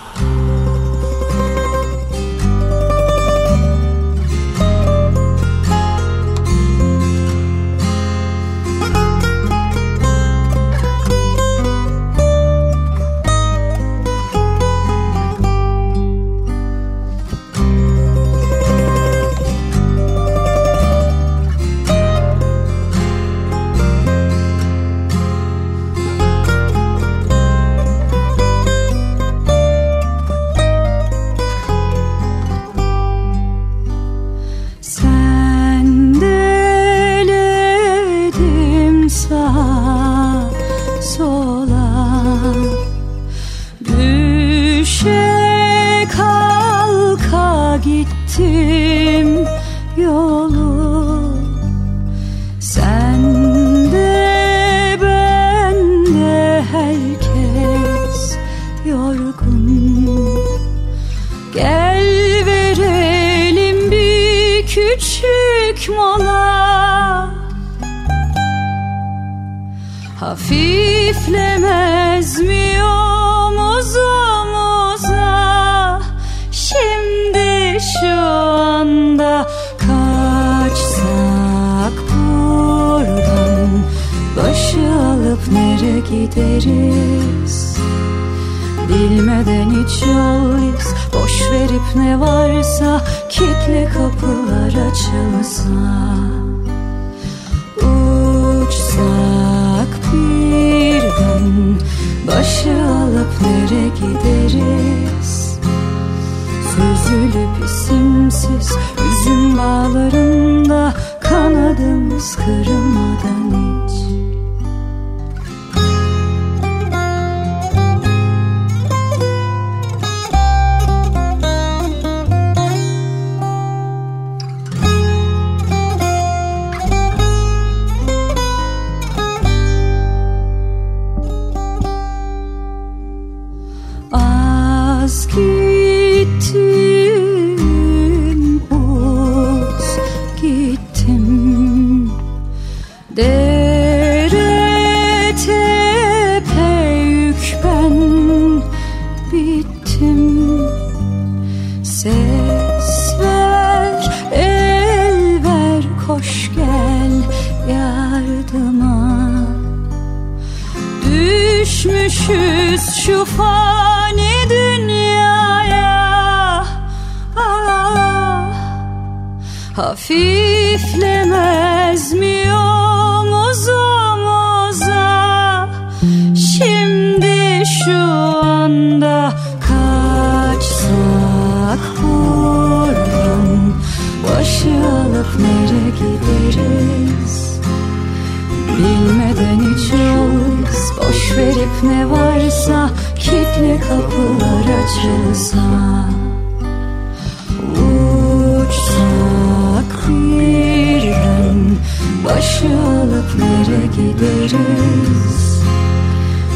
Başı alıp nereye gideriz.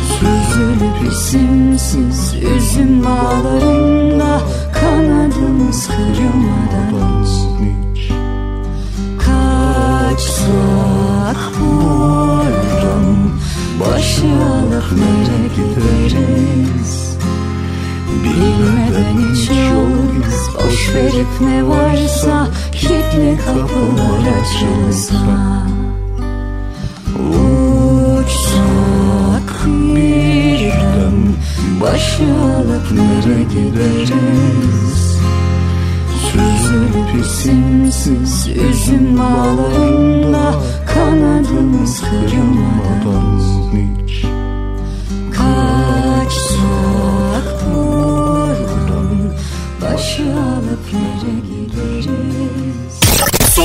Süzülüp isimsiz Üzüm bağlarında Kanadımız kırılmadan. Kaçsak buradan Başı alıp nereye gideriz? Bilmeden hiç yoluz Boş verip ne varsa Kilitli kapılar açılsa Uçsak birden Başı alıp nereye gideriz. Süzülüp isimsiz Üzüm bağlarında Kanadımız kırılmadan Kaçsak buradan Başı alıp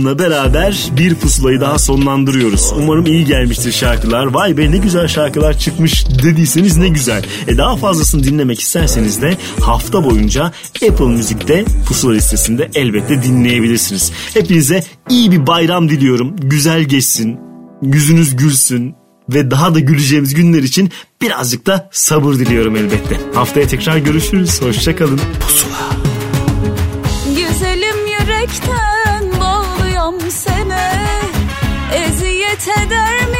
olursunla beraber bir pusulayı daha sonlandırıyoruz. Umarım iyi gelmiştir şarkılar. Vay be ne güzel şarkılar çıkmış dediyseniz ne güzel. E daha fazlasını dinlemek isterseniz de hafta boyunca Apple Müzik'te pusula listesinde elbette dinleyebilirsiniz. Hepinize iyi bir bayram diliyorum. Güzel geçsin. Yüzünüz gülsün ve daha da güleceğimiz günler için birazcık da sabır diliyorum elbette. Haftaya tekrar görüşürüz. Hoşçakalın. Pusula. Güzelim yürekten 제덜미